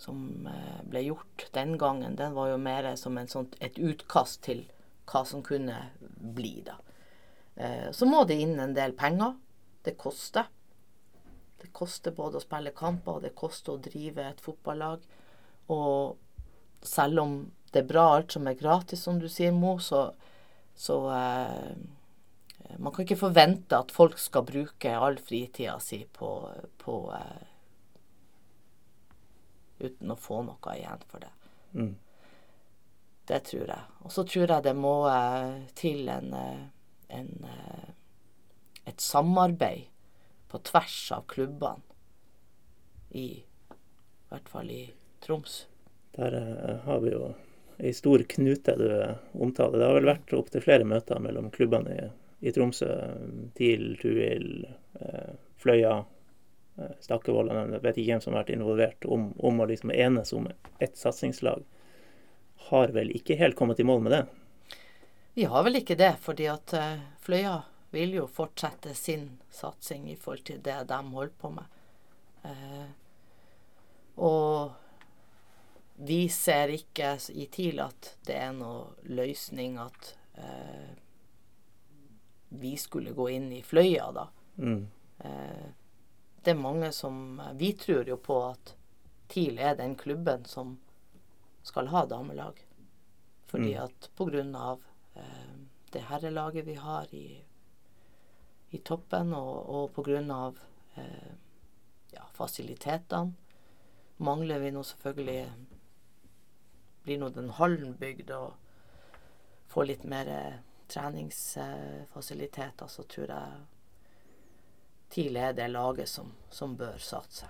S3: som eh, ble gjort den gangen, den var jo mer som sånt, et utkast til hva som kunne bli, da. Eh, så må det inn en del penger. Det koster. Det koster både å spille kamper, og det koster å drive et fotballag. Og selv om det er bra alt som er gratis, som du sier, Mo, så, så eh, Man kan ikke forvente at folk skal bruke all fritida si på, på eh, Uten å få noe igjen for det.
S1: Mm.
S3: Det tror jeg. Og så tror jeg det må eh, til en, eh, en eh, et samarbeid på tvers av klubbene i, i hvert fall i Troms.
S1: Der har vi jo ei stor knute du omtaler. Det har vel vært opptil flere møter mellom klubbene i, i Tromsø. TIL, Tuil, eh, Fløya, eh, Stakkevoll. Jeg vet ikke hvem som har vært involvert om, om å liksom enes om ett satsingslag. Har vel ikke helt kommet i mål med det.
S3: Vi har vel ikke det, fordi at eh, Fløya vil jo fortsette sin satsing i forhold til det de holder på med. Eh, og vi ser ikke i TIL at det er noe løsning at eh, vi skulle gå inn i Fløya, da.
S1: Mm.
S3: Eh, det er mange som Vi tror jo på at TIL er den klubben som skal ha damelag. Fordi
S1: Mm.
S3: at på grunn av eh, det herrelaget vi har i, i toppen, og, og på grunn av eh, ja, fasilitetene, mangler vi nå selvfølgelig Blir nå den hallen bygd og får litt mer eh, treningsfasiliteter, så tror jeg TIL er det laget som, som bør satse,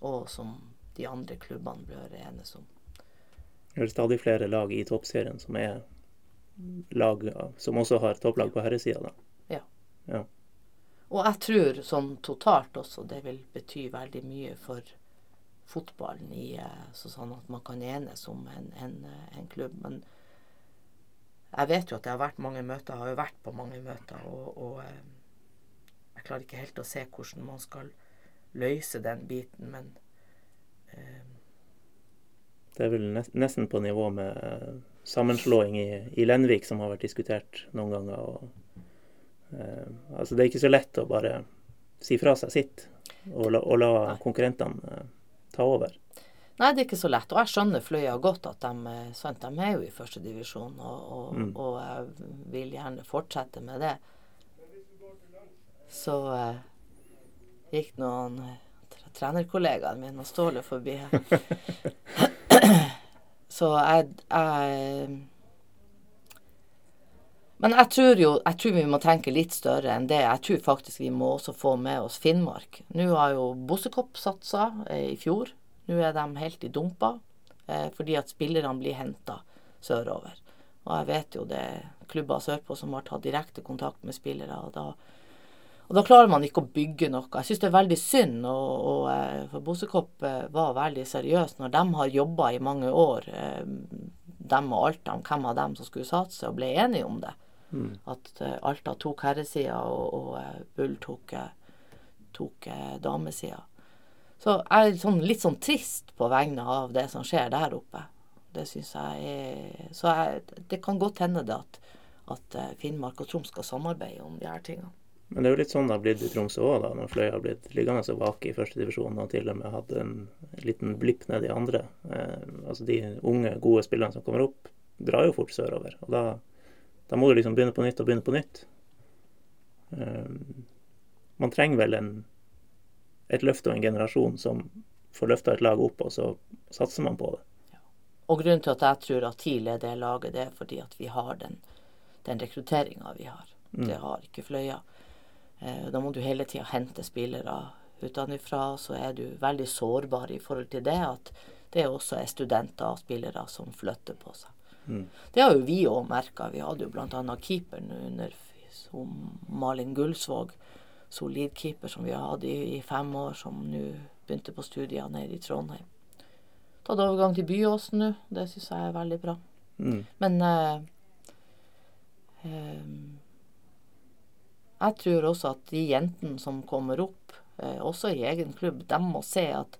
S3: og som de andre klubbene bør enes om.
S1: Det er stadig flere lag i toppserien som er lag som også har topplag på herresida. da.
S3: Og jeg tror sånn totalt også det vil bety veldig mye for fotballen i eh, sånn at man kan enes om en, en, eh, en klubb. Men jeg vet jo at det har vært mange møter, jeg har jo vært på mange møter, og, og eh, jeg klarer ikke helt å se hvordan man skal løse den biten, men eh,
S1: Det er vel nesten på nivå med eh, sammenslåing i, i Lenvik, som har vært diskutert noen ganger. Og, eh, altså det er ikke så lett å bare si fra seg sitt og la, og la konkurrentene eh, ta over.
S3: Nei, det er ikke så lett. Og jeg skjønner Fløya godt at de, eh, sant, de er jo i førstedivisjon, og, og,
S1: Mm.
S3: og jeg vil gjerne fortsette med det. Så eh, gikk noen eh, tre- trenerkollegaene mine og Ståle forbi her. [CLEARS THROAT] så jeg, jeg Men jeg tror jo jeg tror vi må tenke litt større enn det. Jeg tror faktisk vi må også få med oss Finnmark. Nå har jo Bossekopp satsa eh, i fjor. Nå er de helt i dumpa eh, fordi at spillerne blir henta sørover. Og jeg vet jo det er klubber sørpå som har tatt direkte kontakt med spillere. Og da, og da klarer man ikke å bygge noe. Jeg syns det er veldig synd, og, og, eh, for Bossekopp eh, var veldig seriøs når de har jobba i mange år, eh, dem og Alta, hvem av dem som skulle satse, og ble enige om det. At eh, Alta tok herresida, og, og Bull tok, tok damesida. Så jeg er sånn, litt sånn trist på vegne av det som skjer der oppe. Det syns jeg er Så jeg, det kan godt hende det at, at Finnmark og Troms skal samarbeide om de her tingene.
S1: Men det er jo litt sånn det har blitt i Tromsø òg, når Fløy har blitt liggende så vake i førstedivisjon og til og med hatt en liten blipp ned i andre. Eh, altså De unge, gode spillerne som kommer opp, drar jo fort sørover. Og da, da må du liksom begynne på nytt og begynne på nytt. Eh, man trenger vel en, et løft og en generasjon som får løfta et lag opp, og så satser man på det.
S3: Og grunnen til at jeg tror at TIL er det laget, det er fordi at vi har den, den rekrutteringa vi har. Det har ikke Fløya. Eh, da må du hele tida hente spillere utenfra, så er du veldig sårbar i forhold til det at det også er studenter og spillere som flytter på seg. Det har jo vi òg merka. Vi hadde jo bl.a. keeperen under som Malin Gullsvåg, solid keeper som vi har hatt i, i fem år, som nå begynte på studier nede i Trondheim. Tatt overgang til Byåsen nå. Det syns jeg er veldig bra.
S1: Mm.
S3: Men eh, eh, jeg tror også at de jentene som kommer opp, eh, også i egen klubb, de må se at,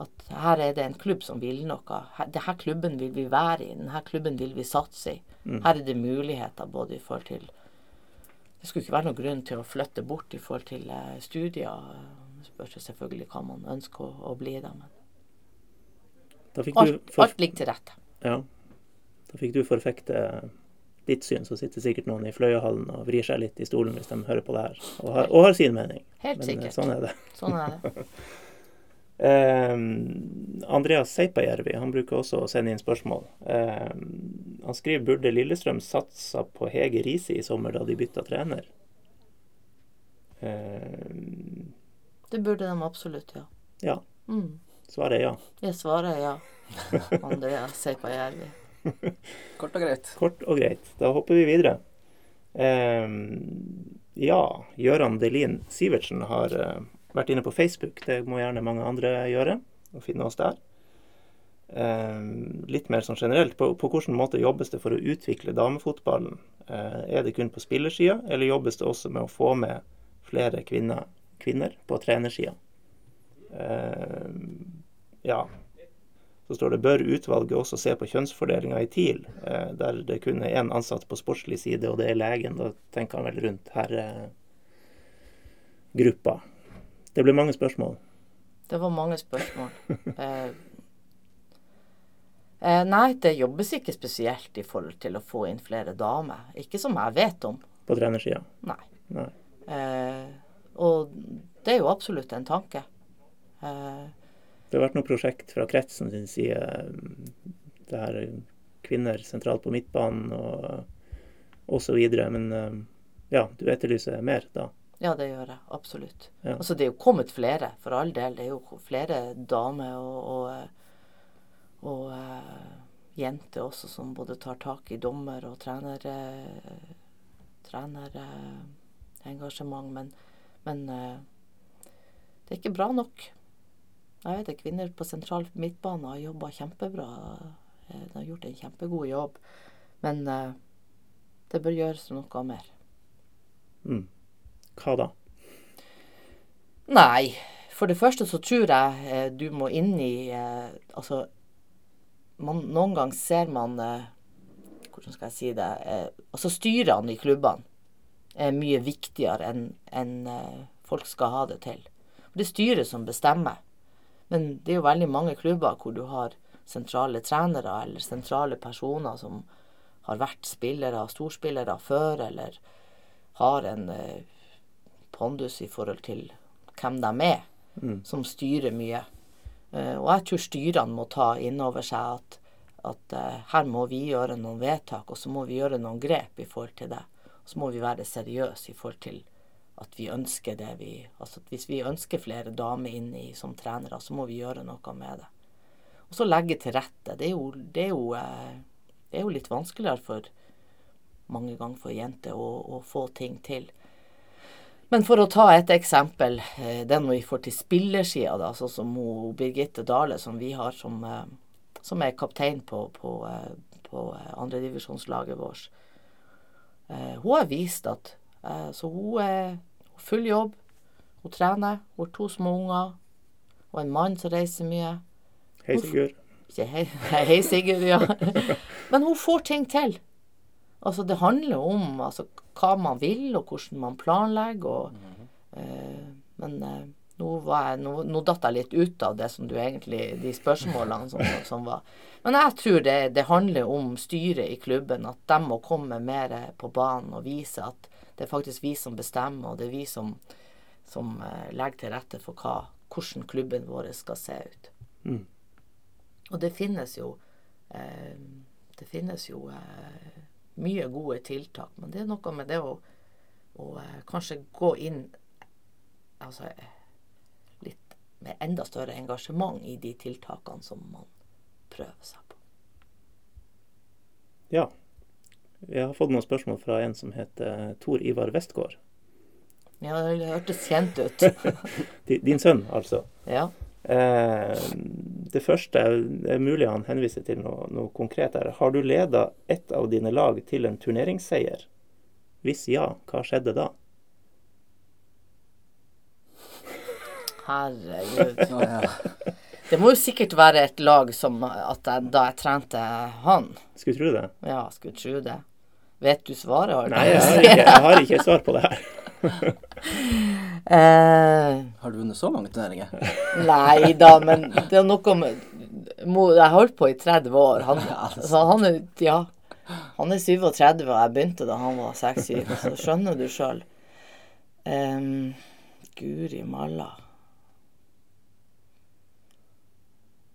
S3: at her er det en klubb som vil noe. Her, denne klubben vil vi være i. Denne klubben vil vi satse i. Her er det muligheter både i forhold til Det skulle ikke være noen grunn til å flytte bort i forhold til eh, studier. Det spørs selvfølgelig hva man ønsker å, å bli, da. Men
S1: Da
S3: alt, alt ligger til rette.
S1: ja, da fikk du forfekte ditt syn, så sitter sikkert noen i Fløyahallen og vrir seg litt i stolen hvis de hører på det her, og har, og har sin mening.
S3: Helt
S1: Men eh,
S3: sikkert.
S1: sånn er det.
S3: Sånn er det.
S1: um, [LAUGHS] Andreas Seipajärvi han bruker også å sende inn spørsmål. Um, han skriver burde Lillestrøm satsa på Hege Riise i sommer da de bytta trener. Um,
S3: Det burde de absolutt, ja.
S1: ja,
S3: Mm.
S1: svaret er ja.
S3: Jeg svarer ja. [LAUGHS] Andrea Seipajärvi. [LAUGHS]
S2: Kort og greit.
S1: Kort og greit. Da hopper vi videre. Eh, ja, Gøran Delin Sivertsen har eh, vært inne på Facebook. Det må gjerne mange andre gjøre. Og finne oss der. Eh, litt mer sånn generelt, på, på hvilken måte jobbes det for å utvikle damefotballen? Eh, er det kun på spillersida, eller jobbes det også med å få med flere kvinner, kvinner på trenersida? Eh, ja. Så står det bør utvalget også se på kjønnsfordelinga i TIL, eh, der det kun er én ansatt på sportslig side, og det er legen. Da tenker han vel rundt herregruppa. Det ble mange spørsmål.
S3: Det var mange spørsmål. [LAUGHS] Eh, eh, nei, det jobbes ikke spesielt i forhold til å få inn flere damer. Ikke som jeg vet om.
S1: på trenersida.
S3: Nei.
S1: Nei.
S3: Eh, og det er jo absolutt en tanke. Eh,
S1: Det har vært noe prosjekt fra kretsen sin side. Det her kvinner sentralt på midtbanen og, osv. Men eh, ja, du etterlyser mer da.
S3: ja, det gjør jeg. Absolutt.
S1: Ja.
S3: Altså, det er jo kommet flere, for all del. Det er jo flere damer og, og, og uh, jenter også som både tar tak i dommer- og trener, eh, trenerengasjement. Men, Men eh, det er ikke bra nok. Jeg vet at kvinner på sentral midtbane har jobba kjempebra. Eh, De har gjort en kjempegod jobb. Men eh, det bør gjøres noe mer.
S1: Mm. Hva da?
S3: Nei. For det første så tror jeg eh, du må inn i eh, Altså, man, noen ganger ser man eh, Hvordan skal jeg si det? Eh, altså styrene i klubbene er mye viktigere enn en, folk skal ha det til. Det er styret som bestemmer. Men det er jo veldig mange klubber hvor du har sentrale trenere eller sentrale personer som har vært spillere, storspillere før, eller har en eh, pondus i forhold til hvem de er, som styrer mye. Eh, og jeg tror styrene må ta inn over seg at, at eh, her må vi gjøre noen vedtak, og så må vi gjøre noen grep i forhold til det. Og så må vi være seriøse i forhold til at vi ønsker det vi Altså hvis vi ønsker flere damer inn i, som trenere, så må vi gjøre noe med det. Og så legge til rette. Det er jo, det er jo, eh, det er jo litt vanskeligere for mange ganger for jenter å, å få ting til. Men for å ta et eksempel, eh, når vi får til spillersida, da, sånn som Birgitte Dale, som vi har som, eh, som er kaptein på, på, på andredivisjonslaget vårt. Hun har vist at Så hun full jobb. Hun trener. Hun har to små unger. Og en mann som reiser mye.
S1: Hei, Sigurd.
S3: Hei, hei Sigurd, ja. [LAUGHS] Men hun får ting til. Altså, det handler om altså, hva man vil, og hvordan man planlegger. Og, eh, men eh, nå, var jeg, nå, nå datt jeg litt ut av det som du egentlig De spørsmålene som, som var. Men jeg tror det, det handler om styret i klubben. At de må komme mer på banen og vise at det er faktisk vi som bestemmer, og det er vi som, som eh, legger til rette for hva, hvordan klubben vår skal se ut.
S1: Mm.
S3: Og det finnes jo eh, Det finnes jo eh, mye gode tiltak, men det er noe med det å, å eh, kanskje gå inn altså eh, litt med enda større engasjement i de tiltakene som man prøver seg på.
S1: Ja. Vi har fått noen spørsmål fra en som heter Tor Ivar Westgård.
S3: Ja, det hørtes kjent ut. [LAUGHS]
S1: Din sønn, altså.
S3: ja.
S1: Eh, det første det er mulig han henviser til noe, noe konkret her. Har du leda ett av dine lag til en turneringsseier? Hvis ja, hva skjedde da?
S3: Herregud.
S2: Nå, ja.
S3: Det må jo sikkert være et lag som at jeg, da jeg trente han.
S1: Skulle tro det.
S3: Ja, skulle tro det. Vet du svaret? Har
S1: Nei,
S3: jeg
S1: har ikke, jeg har ikke svar på det her. [LAUGHS]
S3: Eh,
S2: Har du vunnet så mange turneringer?
S3: nei da, men det er noe med Jeg har holdt på i 30 år. Han, så han er ja, han er 37, og jeg begynte da han var 6-7. Så skjønner du sjøl. Um, Guri malla.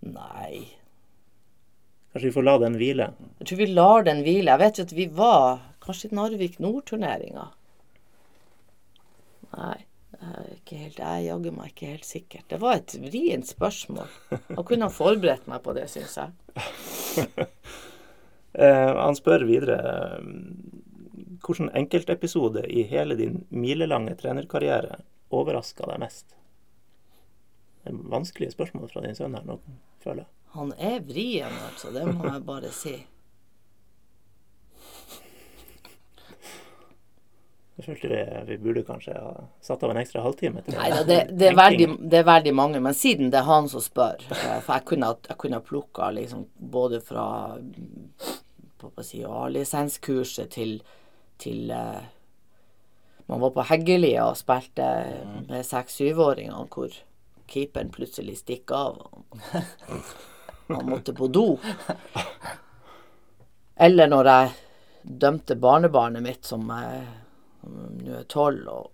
S3: Nei.
S1: Kanskje vi får la den hvile.
S3: Jeg tror vi lar den hvile. Jeg vet jo at vi var kanskje i Narvik Nord-turneringa. Nei, ikke helt, jeg jaggu meg ikke helt sikker. Det var et vrient spørsmål. Jeg kunne ha forberedt meg på det, syns jeg. [LAUGHS]
S1: Eh, han spør videre hvilken enkeltepisode i hele din milelange trenerkarriere overraska deg mest? Det er vanskelige spørsmål fra din sønn her nå, føler jeg.
S3: Han er vrien, altså. Det må jeg bare si.
S1: Jeg følte vi, vi burde kanskje ha satt av en ekstra halvtime til
S3: Nei [LAUGHS] det, det, er veldig, det er veldig mange. Men siden det er han som spør For jeg kunne, jeg kunne plukka liksom både fra si, A-lisenskurset til, til eh, Man var på Heggelia og spilte med seks-syvåringene hvor keeperen plutselig stikke av. Han måtte på do. Eller når jeg dømte barnebarnet mitt, som nå er tolv, og,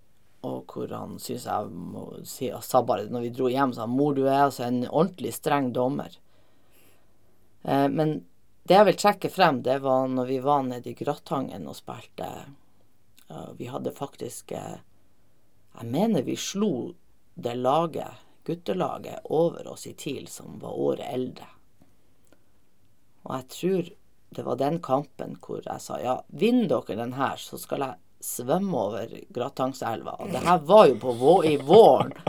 S3: og hvor han syns jeg må si og sa bare når vi dro hjem, sa han, mor, du er altså en ordentlig streng dommer. Eh, men det jeg vil trekke frem, det var når vi var nede i Gratangen og spilte. Eh, vi hadde faktisk eh, Jeg mener vi slo det laget, guttelaget, over oss i TIL, som var året eldre. Og jeg tror det var den kampen hvor jeg sa ja, vinner dere den her, så skal jeg svømme over Gratangselva. Og det her var jo på vå i våren. [CLEARS THROAT]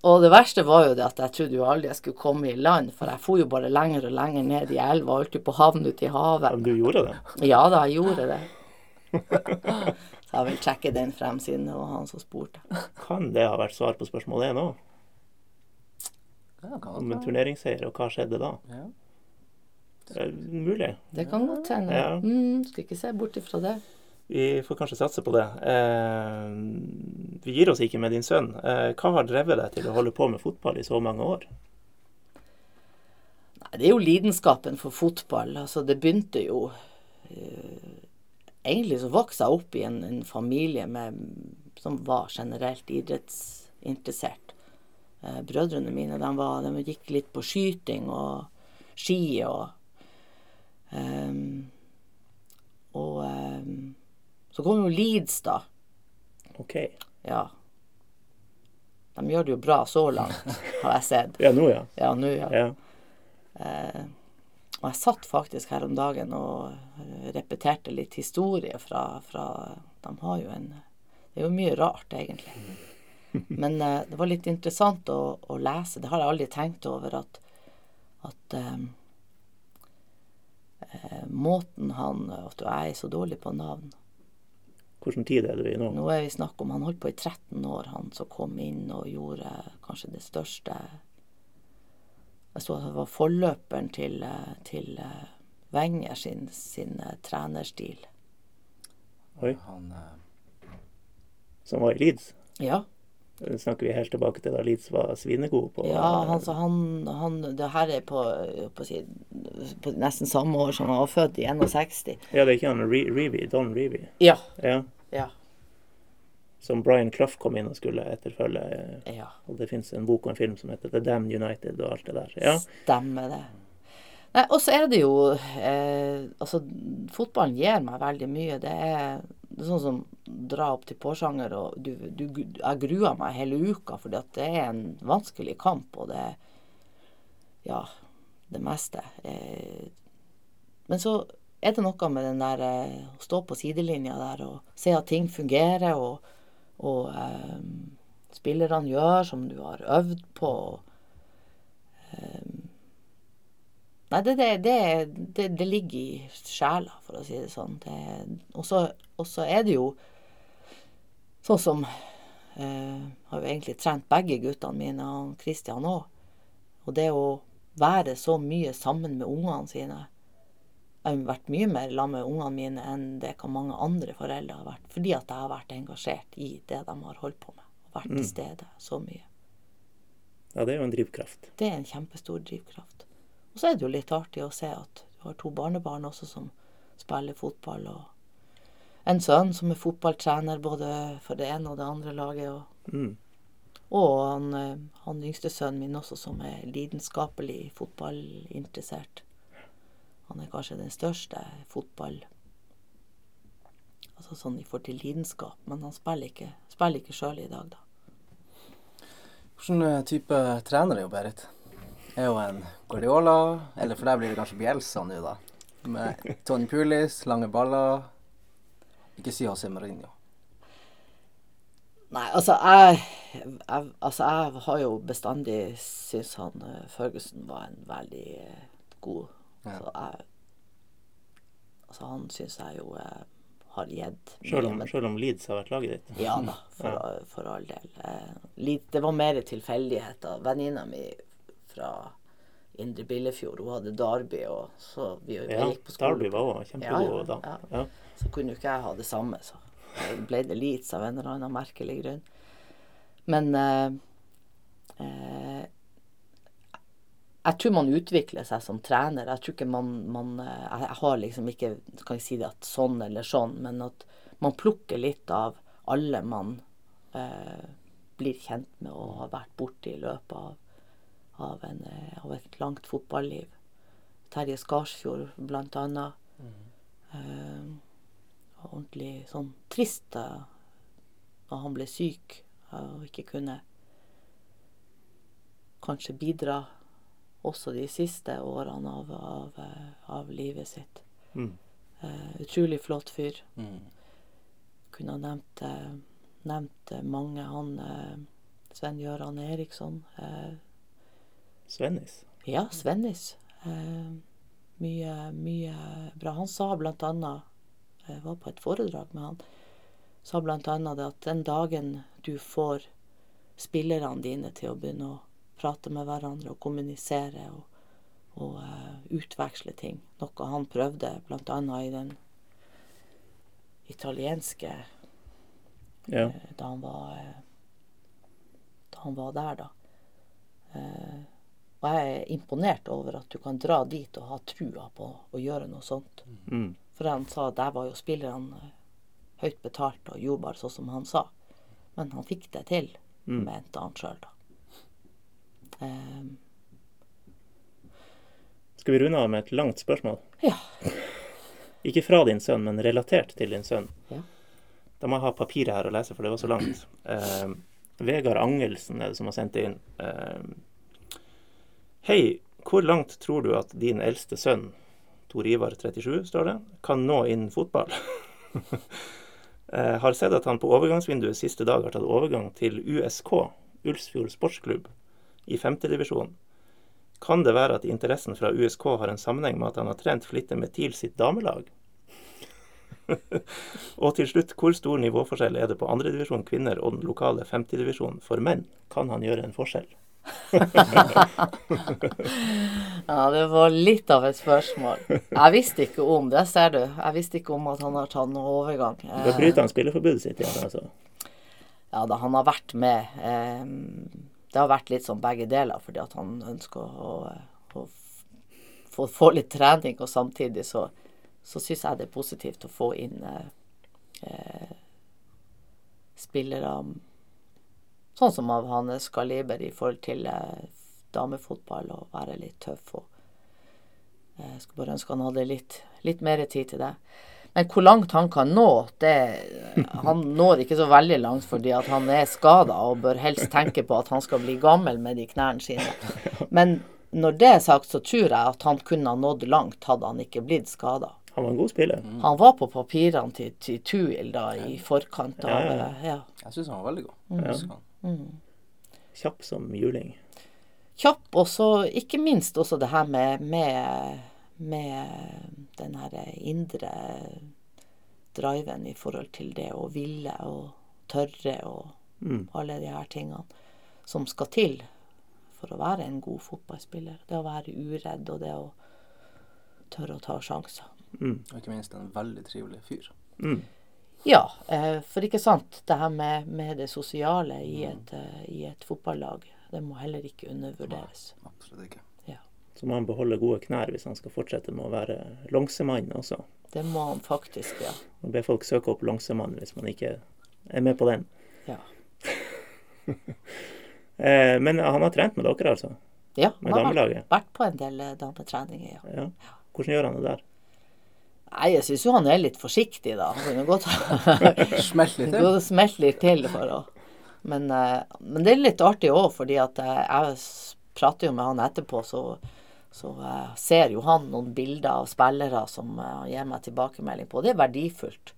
S3: Og det verste var jo det at jeg trodde jo aldri jeg skulle komme i land, for jeg for jo bare lenger og lenger ned i elva, holdt jo på å havne ute i havet.
S1: Du gjorde det?
S3: Ja da, jeg gjorde det. [LAUGHS] Så jeg vil sjekke den frem siden det var han som spurte.
S1: Kan det ha vært svar på spørsmål én òg? Om en turneringsseier, og hva skjedde da?
S2: Ja.
S1: er Mulig.
S3: Det kan godt hende.
S1: Ja.
S3: Mm, skal ikke se bort ifra det.
S1: Vi får kanskje satse på det. Eh, vi gir oss ikke med din sønn. Eh, hva har drevet deg til å holde på med fotball i så mange år?
S3: Nei, det er jo lidenskapen for fotball. Altså, det begynte jo eh, Egentlig så vokste jeg opp i en, en familie med, som var generelt idrettsinteressert. Eh, brødrene mine de var, de gikk litt på skyting og ski og um, Og um, så kom jo Leeds, da.
S1: OK.
S3: Ja. De gjør det jo bra så langt, [LAUGHS] har jeg sett.
S1: Ja, nå, ja.
S3: Ja, nå, ja.
S1: ja.
S3: Eh, og jeg satt faktisk her om dagen og repeterte litt historie fra, fra De har jo en Det er jo mye rart, egentlig. Men eh, det var litt interessant å, å lese. Det har jeg aldri tenkt over, at, at eh, eh, måten han At jeg er så dårlig på navn.
S1: Hvilken tid er du i nå?
S3: Nå er vi snakk om Han holdt på i 13 år, han som kom inn og gjorde kanskje det største Jeg så det var forløperen til, eh, til eh, Wenger sin, sin eh, trenerstil.
S1: Oi,
S2: Han
S1: som var i Leeds?
S3: Ja.
S1: Det Snakker vi helt tilbake til da Leeds var svinegod på
S3: ja han, så han, han Det her er på, på, si, på nesten samme år som han var født, i 61.
S1: Ja, det er ikke han Re Reevy, Don Reevy?
S3: Ja.
S1: Ja.
S3: Ja.
S1: Som Brian Clough kom inn og skulle etterfølge. eh,
S3: ja.
S1: Og det fins en bok og en film som heter The Damn United og alt det der. Ja.
S3: Stemmer det. Nei, og så er det jo eh, Altså, fotballen gir meg veldig mye. Det er, det er sånn som dra opp til Porsanger, og du, du, jeg gruer meg hele uka, fordi at det er en vanskelig kamp, og det Ja, det meste. Eh, men så er det noe med den der eh, å stå på sidelinja der og se at ting fungerer, og, og eh, spillerne gjør som du har øvd på. Nei, det, det, det, det, ligger i sjela, for å si det sånn. Og så er det jo sånn som eh, Har jo egentlig trent begge guttene mine, og Kristian òg. Og det å være så mye sammen med ungene sine Jeg har vært mye mer sammen med ungene mine enn det kan mange andre foreldre har vært. Fordi at jeg har vært engasjert i det de har holdt på med. Og vært til stede så mye.
S1: ja, det er jo en drivkraft.
S3: Det er en kjempestor drivkraft. Og så er det jo litt artig å se at du har to barnebarn også som spiller fotball, og en sønn som er fotballtrener både for det ene og det andre laget. Og,
S1: Mm.
S3: og han, eh, han yngste sønnen min også, som er lidenskapelig fotballinteressert. Han er kanskje den største fotball... Altså sånn i forhold til lidenskap, men han spiller ikke, spiller ikke sjøl i dag, da.
S2: Hvilken eh, type trener er jo Berit? Er jo en Guardiola, eller for deg blir det kanskje Bielsa nå, da. Med Tony Pulis, lange baller. Ikke si José Mourinho.
S3: Nei, altså jeg, jeg, altså jeg har jo bestandig syntes han eh, Ferguson var en veldig eh, god
S2: Ja.
S3: Så jeg Altså han syns jeg jo eh, har gitt
S1: Selv om, om Leeds har vært laget ditt.
S3: Ja da, [LAUGHS] for, for all del. Eh, det var mer tilfeldigheter. Venninna mi fra Indre Billefjord, hun hadde Derby, og så vi, vi
S1: Ja,
S3: gikk på skole.
S1: Derby var òg kjempegod
S3: Ja, ja,
S1: da.
S3: ja.
S1: Ja.
S3: Så kunne jo ikke jeg ha det samme, så ble det Leeds av en eller annen merkelig grunn. Men eh, eh, jeg tror man utvikler seg som trener. Jeg tror ikke man, man eh, Jeg har liksom ikke Kan jeg si det at sånn eller sånn, men at man plukker litt av alle man eh, blir kjent med og har vært borti i løpet av, av, en, eh, av et langt fotballiv. Terje Skarsfjord, blant annet. Eh, ordentlig sånn trist da han ble syk og ikke kunne kanskje bidra også de siste årene av, av, eh, av livet sitt.
S1: Mm.
S3: Uh, utrolig flott fyr.
S2: Mm.
S3: Kunne ha nevnt, eh, nevnt mange. Han uh, Sven-Gøran Eriksson. Uh,
S1: Svennis.
S3: ja, Svennis. Mye, mye bra. Han sa blant annet Jeg var på et foredrag med han. Sa blant annet det at den dagen du får spillerne dine til å begynne å prate med hverandre og kommunisere og, og uh, utveksle ting, noe han prøvde annet i den italienske
S1: Ja.
S3: uh, da han var uh, da han var der, da. Og jeg er imponert over at du kan dra dit og ha trua på å gjøre noe sånt.
S1: Mm.
S3: For han sa der var jo spillerne høyt betalt og gjorde bare sånn som han sa. Men han fikk det til,
S1: Mm.
S3: mente han sjøl, da.
S1: Skal vi runde av med et langt spørsmål?
S3: ja.
S1: Ikke fra din sønn, men relatert til din sønn.
S3: Ja.
S1: Da må jeg ha papiret her å lese, for det var så langt. Uh, Vegard Angelsen er det som har sendt inn. Uh, Hei, hvor langt tror du at din eldste sønn, Tor Ivar 37, står det, kan nå innen fotball? uh, [LAUGHS] har sett at han på overgangsvinduet siste dag har tatt overgang til USK, Ulsfjord sportsklubb, i femtedivisjon. Kan det være at interessen fra USK har en sammenheng med at han har trent flittig med TIL sitt damelag? [LAUGHS] og til slutt, hvor stor nivåforskjell er det på andredivisjon kvinner og den lokale femtedivisjonen for menn? Kan han gjøre en forskjell? [LAUGHS]
S3: ja, det var litt av et spørsmål. Jeg visste ikke om det, ser du. Jeg visste ikke om at han har tatt noen overgang.
S1: Da bryter han spilleforbudet sitt igjen, altså.
S3: Ja, da han har vært med eh, Det har vært litt sånn begge deler, fordi at han ønsker å, å få, få litt trening, og samtidig så, så syns jeg det er positivt å få inn eh, eh, spillere sånn som av hans kaliber i forhold til eh, damefotball, og være litt tøff. og eh, Jeg skulle bare ønske han hadde litt, litt mer tid til det. Men hvor langt han kan nå, det Han når ikke så veldig langt fordi at han er skada og bør helst tenke på at han skal bli gammel med de knærne sine. Men når det er sagt, så tror jeg at han kunne ha nådd langt hadde han ikke blitt skada.
S1: Han var en god spiller.
S3: Han var på papirene til, til Tuil da i forkant av
S1: Ja, ja.
S3: ja.
S2: Jeg syns han var veldig god.
S3: Mm.
S2: Jeg.
S1: Kjapp som juling.
S3: Kjapp, og så ikke minst også det her med, med, med den her indre driven i forhold til det å ville og tørre og
S1: Mm.
S3: alle de her tingene som skal til for å være en god fotballspiller. Det å være uredd og det å tørre å ta sjanser.
S1: Mm.
S2: Og ikke minst en veldig trivelig fyr.
S1: Mm.
S3: Ja, eh, for ikke sant, det her med, med det sosiale i et, eh, i et fotballag, det må heller ikke undervurderes.
S2: Absolutt ikke.
S1: Så må han beholde gode knær hvis han skal fortsette med å være longsemann også.
S3: Det må han faktisk, ja.
S1: Og be folk søke opp longsemann hvis man ikke er med på den.
S3: Ja, [LAUGHS]
S1: Eh, men han har trent med dere, altså?
S3: ja
S1: Med
S3: han har vært, vært på en del eh, dametreninger, ja.
S1: Ja. Hvordan gjør han det der?
S3: Nei, jeg syns jo han er litt forsiktig, da. Han kunne godt [LAUGHS]
S2: Smelt litt til.
S3: Gå smelte litt til for å men, eh, men det er litt artig òg, fordi at jeg prater jo med han etterpå, så, så uh, ser jo han noen bilder av spillere som uh, gir meg tilbakemelding på. Det er verdifullt.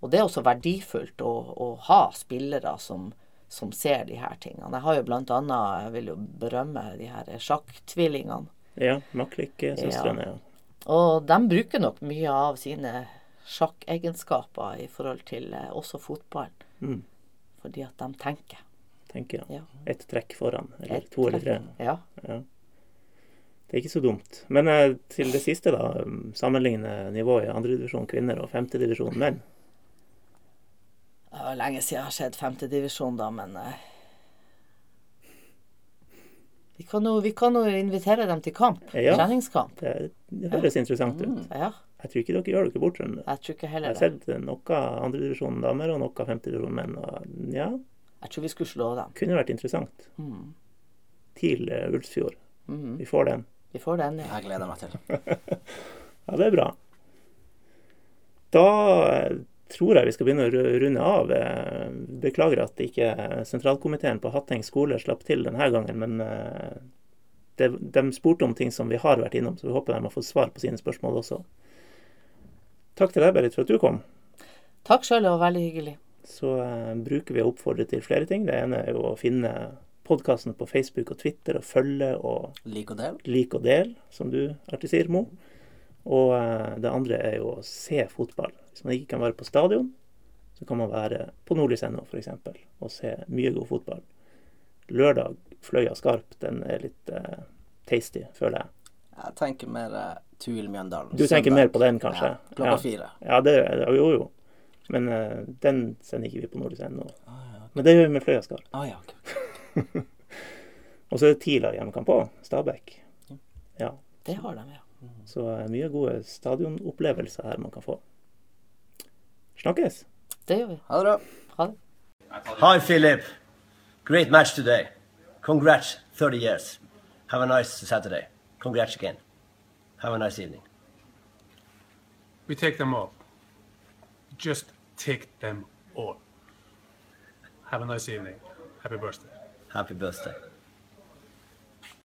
S3: Og det er også verdifullt å, å ha spillere som, som ser de her tingene. Jeg har jo blant annet, jeg vil jo berømme de her sjakk-tvillingene.
S1: Ja, Maklik-søstrene, ja.
S3: Og de bruker nok mye av sine sjakkegenskaper i forhold til uh, også fotballen.
S1: Mm.
S3: Fordi at de tenker.
S1: Tenker.
S3: Ja.
S1: Ett trekk foran, eller
S3: Et
S1: to eller tre.
S3: Ja.
S1: Ja. Det er ikke så dumt. Men eh, til det siste, da. Sammenligne nivået i andredivisjon kvinner og femtedivisjon menn.
S3: Det var lenge siden jeg har sett femtedivisjon, da, men eh, vi, kan jo, vi kan jo invitere dem til kamp.
S1: Ja.
S3: Treningskamp.
S1: Det, det høres interessant ut.
S3: Ja,
S1: Jeg tror ikke dere gjør dere bort.
S3: jeg tror ikke
S1: Jeg har sett eh, noe andredivisjon damer og noe femtedivisjon menn. Og ja,
S3: Jeg tror vi skulle slå dem.
S1: kunne vært interessant.
S3: Mm.
S1: TIL Ulsfjord.
S3: Mm.
S1: Vi får den.
S3: Vi får den, ja.
S2: Jeg gleder meg til. [LAUGHS]
S1: Ja, det er bra. Da eh, tror jeg vi skal begynne å runde av. Eh, Beklager at ikke sentralkomiteen på Hatteng skole slapp til denne gangen, men eh, de, de spurte om ting som vi har vært innom, så vi håper de har fått svar på sine spørsmål også. takk til deg, Berit, for at du kom.
S3: Takk sjøl, det var veldig hyggelig.
S1: Så bruker vi å oppfordre til flere ting. Det ene er jo å finne podkasten på Facebook og Twitter og følge og
S2: Lik og del.
S1: like og del, som du alltid sier, Mo. Og eh, det andre er jo å se fotball. Hvis man ikke kan være på stadion, så kan man være på nordlys.no f.eks. og se mye god fotball. Lørdag, Fløya Skarp, den er litt uh, tasty, føler jeg.
S2: Jeg tenker mer uh, Tuil Mjøndalen.
S1: Du tenker
S2: søndag.
S1: mer på den, kanskje?
S2: Ja, klokka fire.
S1: Ja, det, jo jo. Men uh, den sender ikke vi på nordlys.no. Men det gjør vi med Fløya Skarp.
S2: Ah, ja, ok. [LAUGHS]
S1: Og så er det tidligere hjemmekamp òg, Stabæk. Ja.
S3: Det har de, ja.
S1: Så eh, mye gode stadionopplevelser her man kan få. Snakkes!
S3: Det gjør vi.
S2: Ha det bra.
S3: Ha det.
S6: Hi, Philip. Great match today. Congrats, 30 years. Have a nice Saturday. Congrats again. Have a nice evening.
S7: We take them all. Just take them all. Have a nice evening. Happy birthday.
S6: Happy birthday.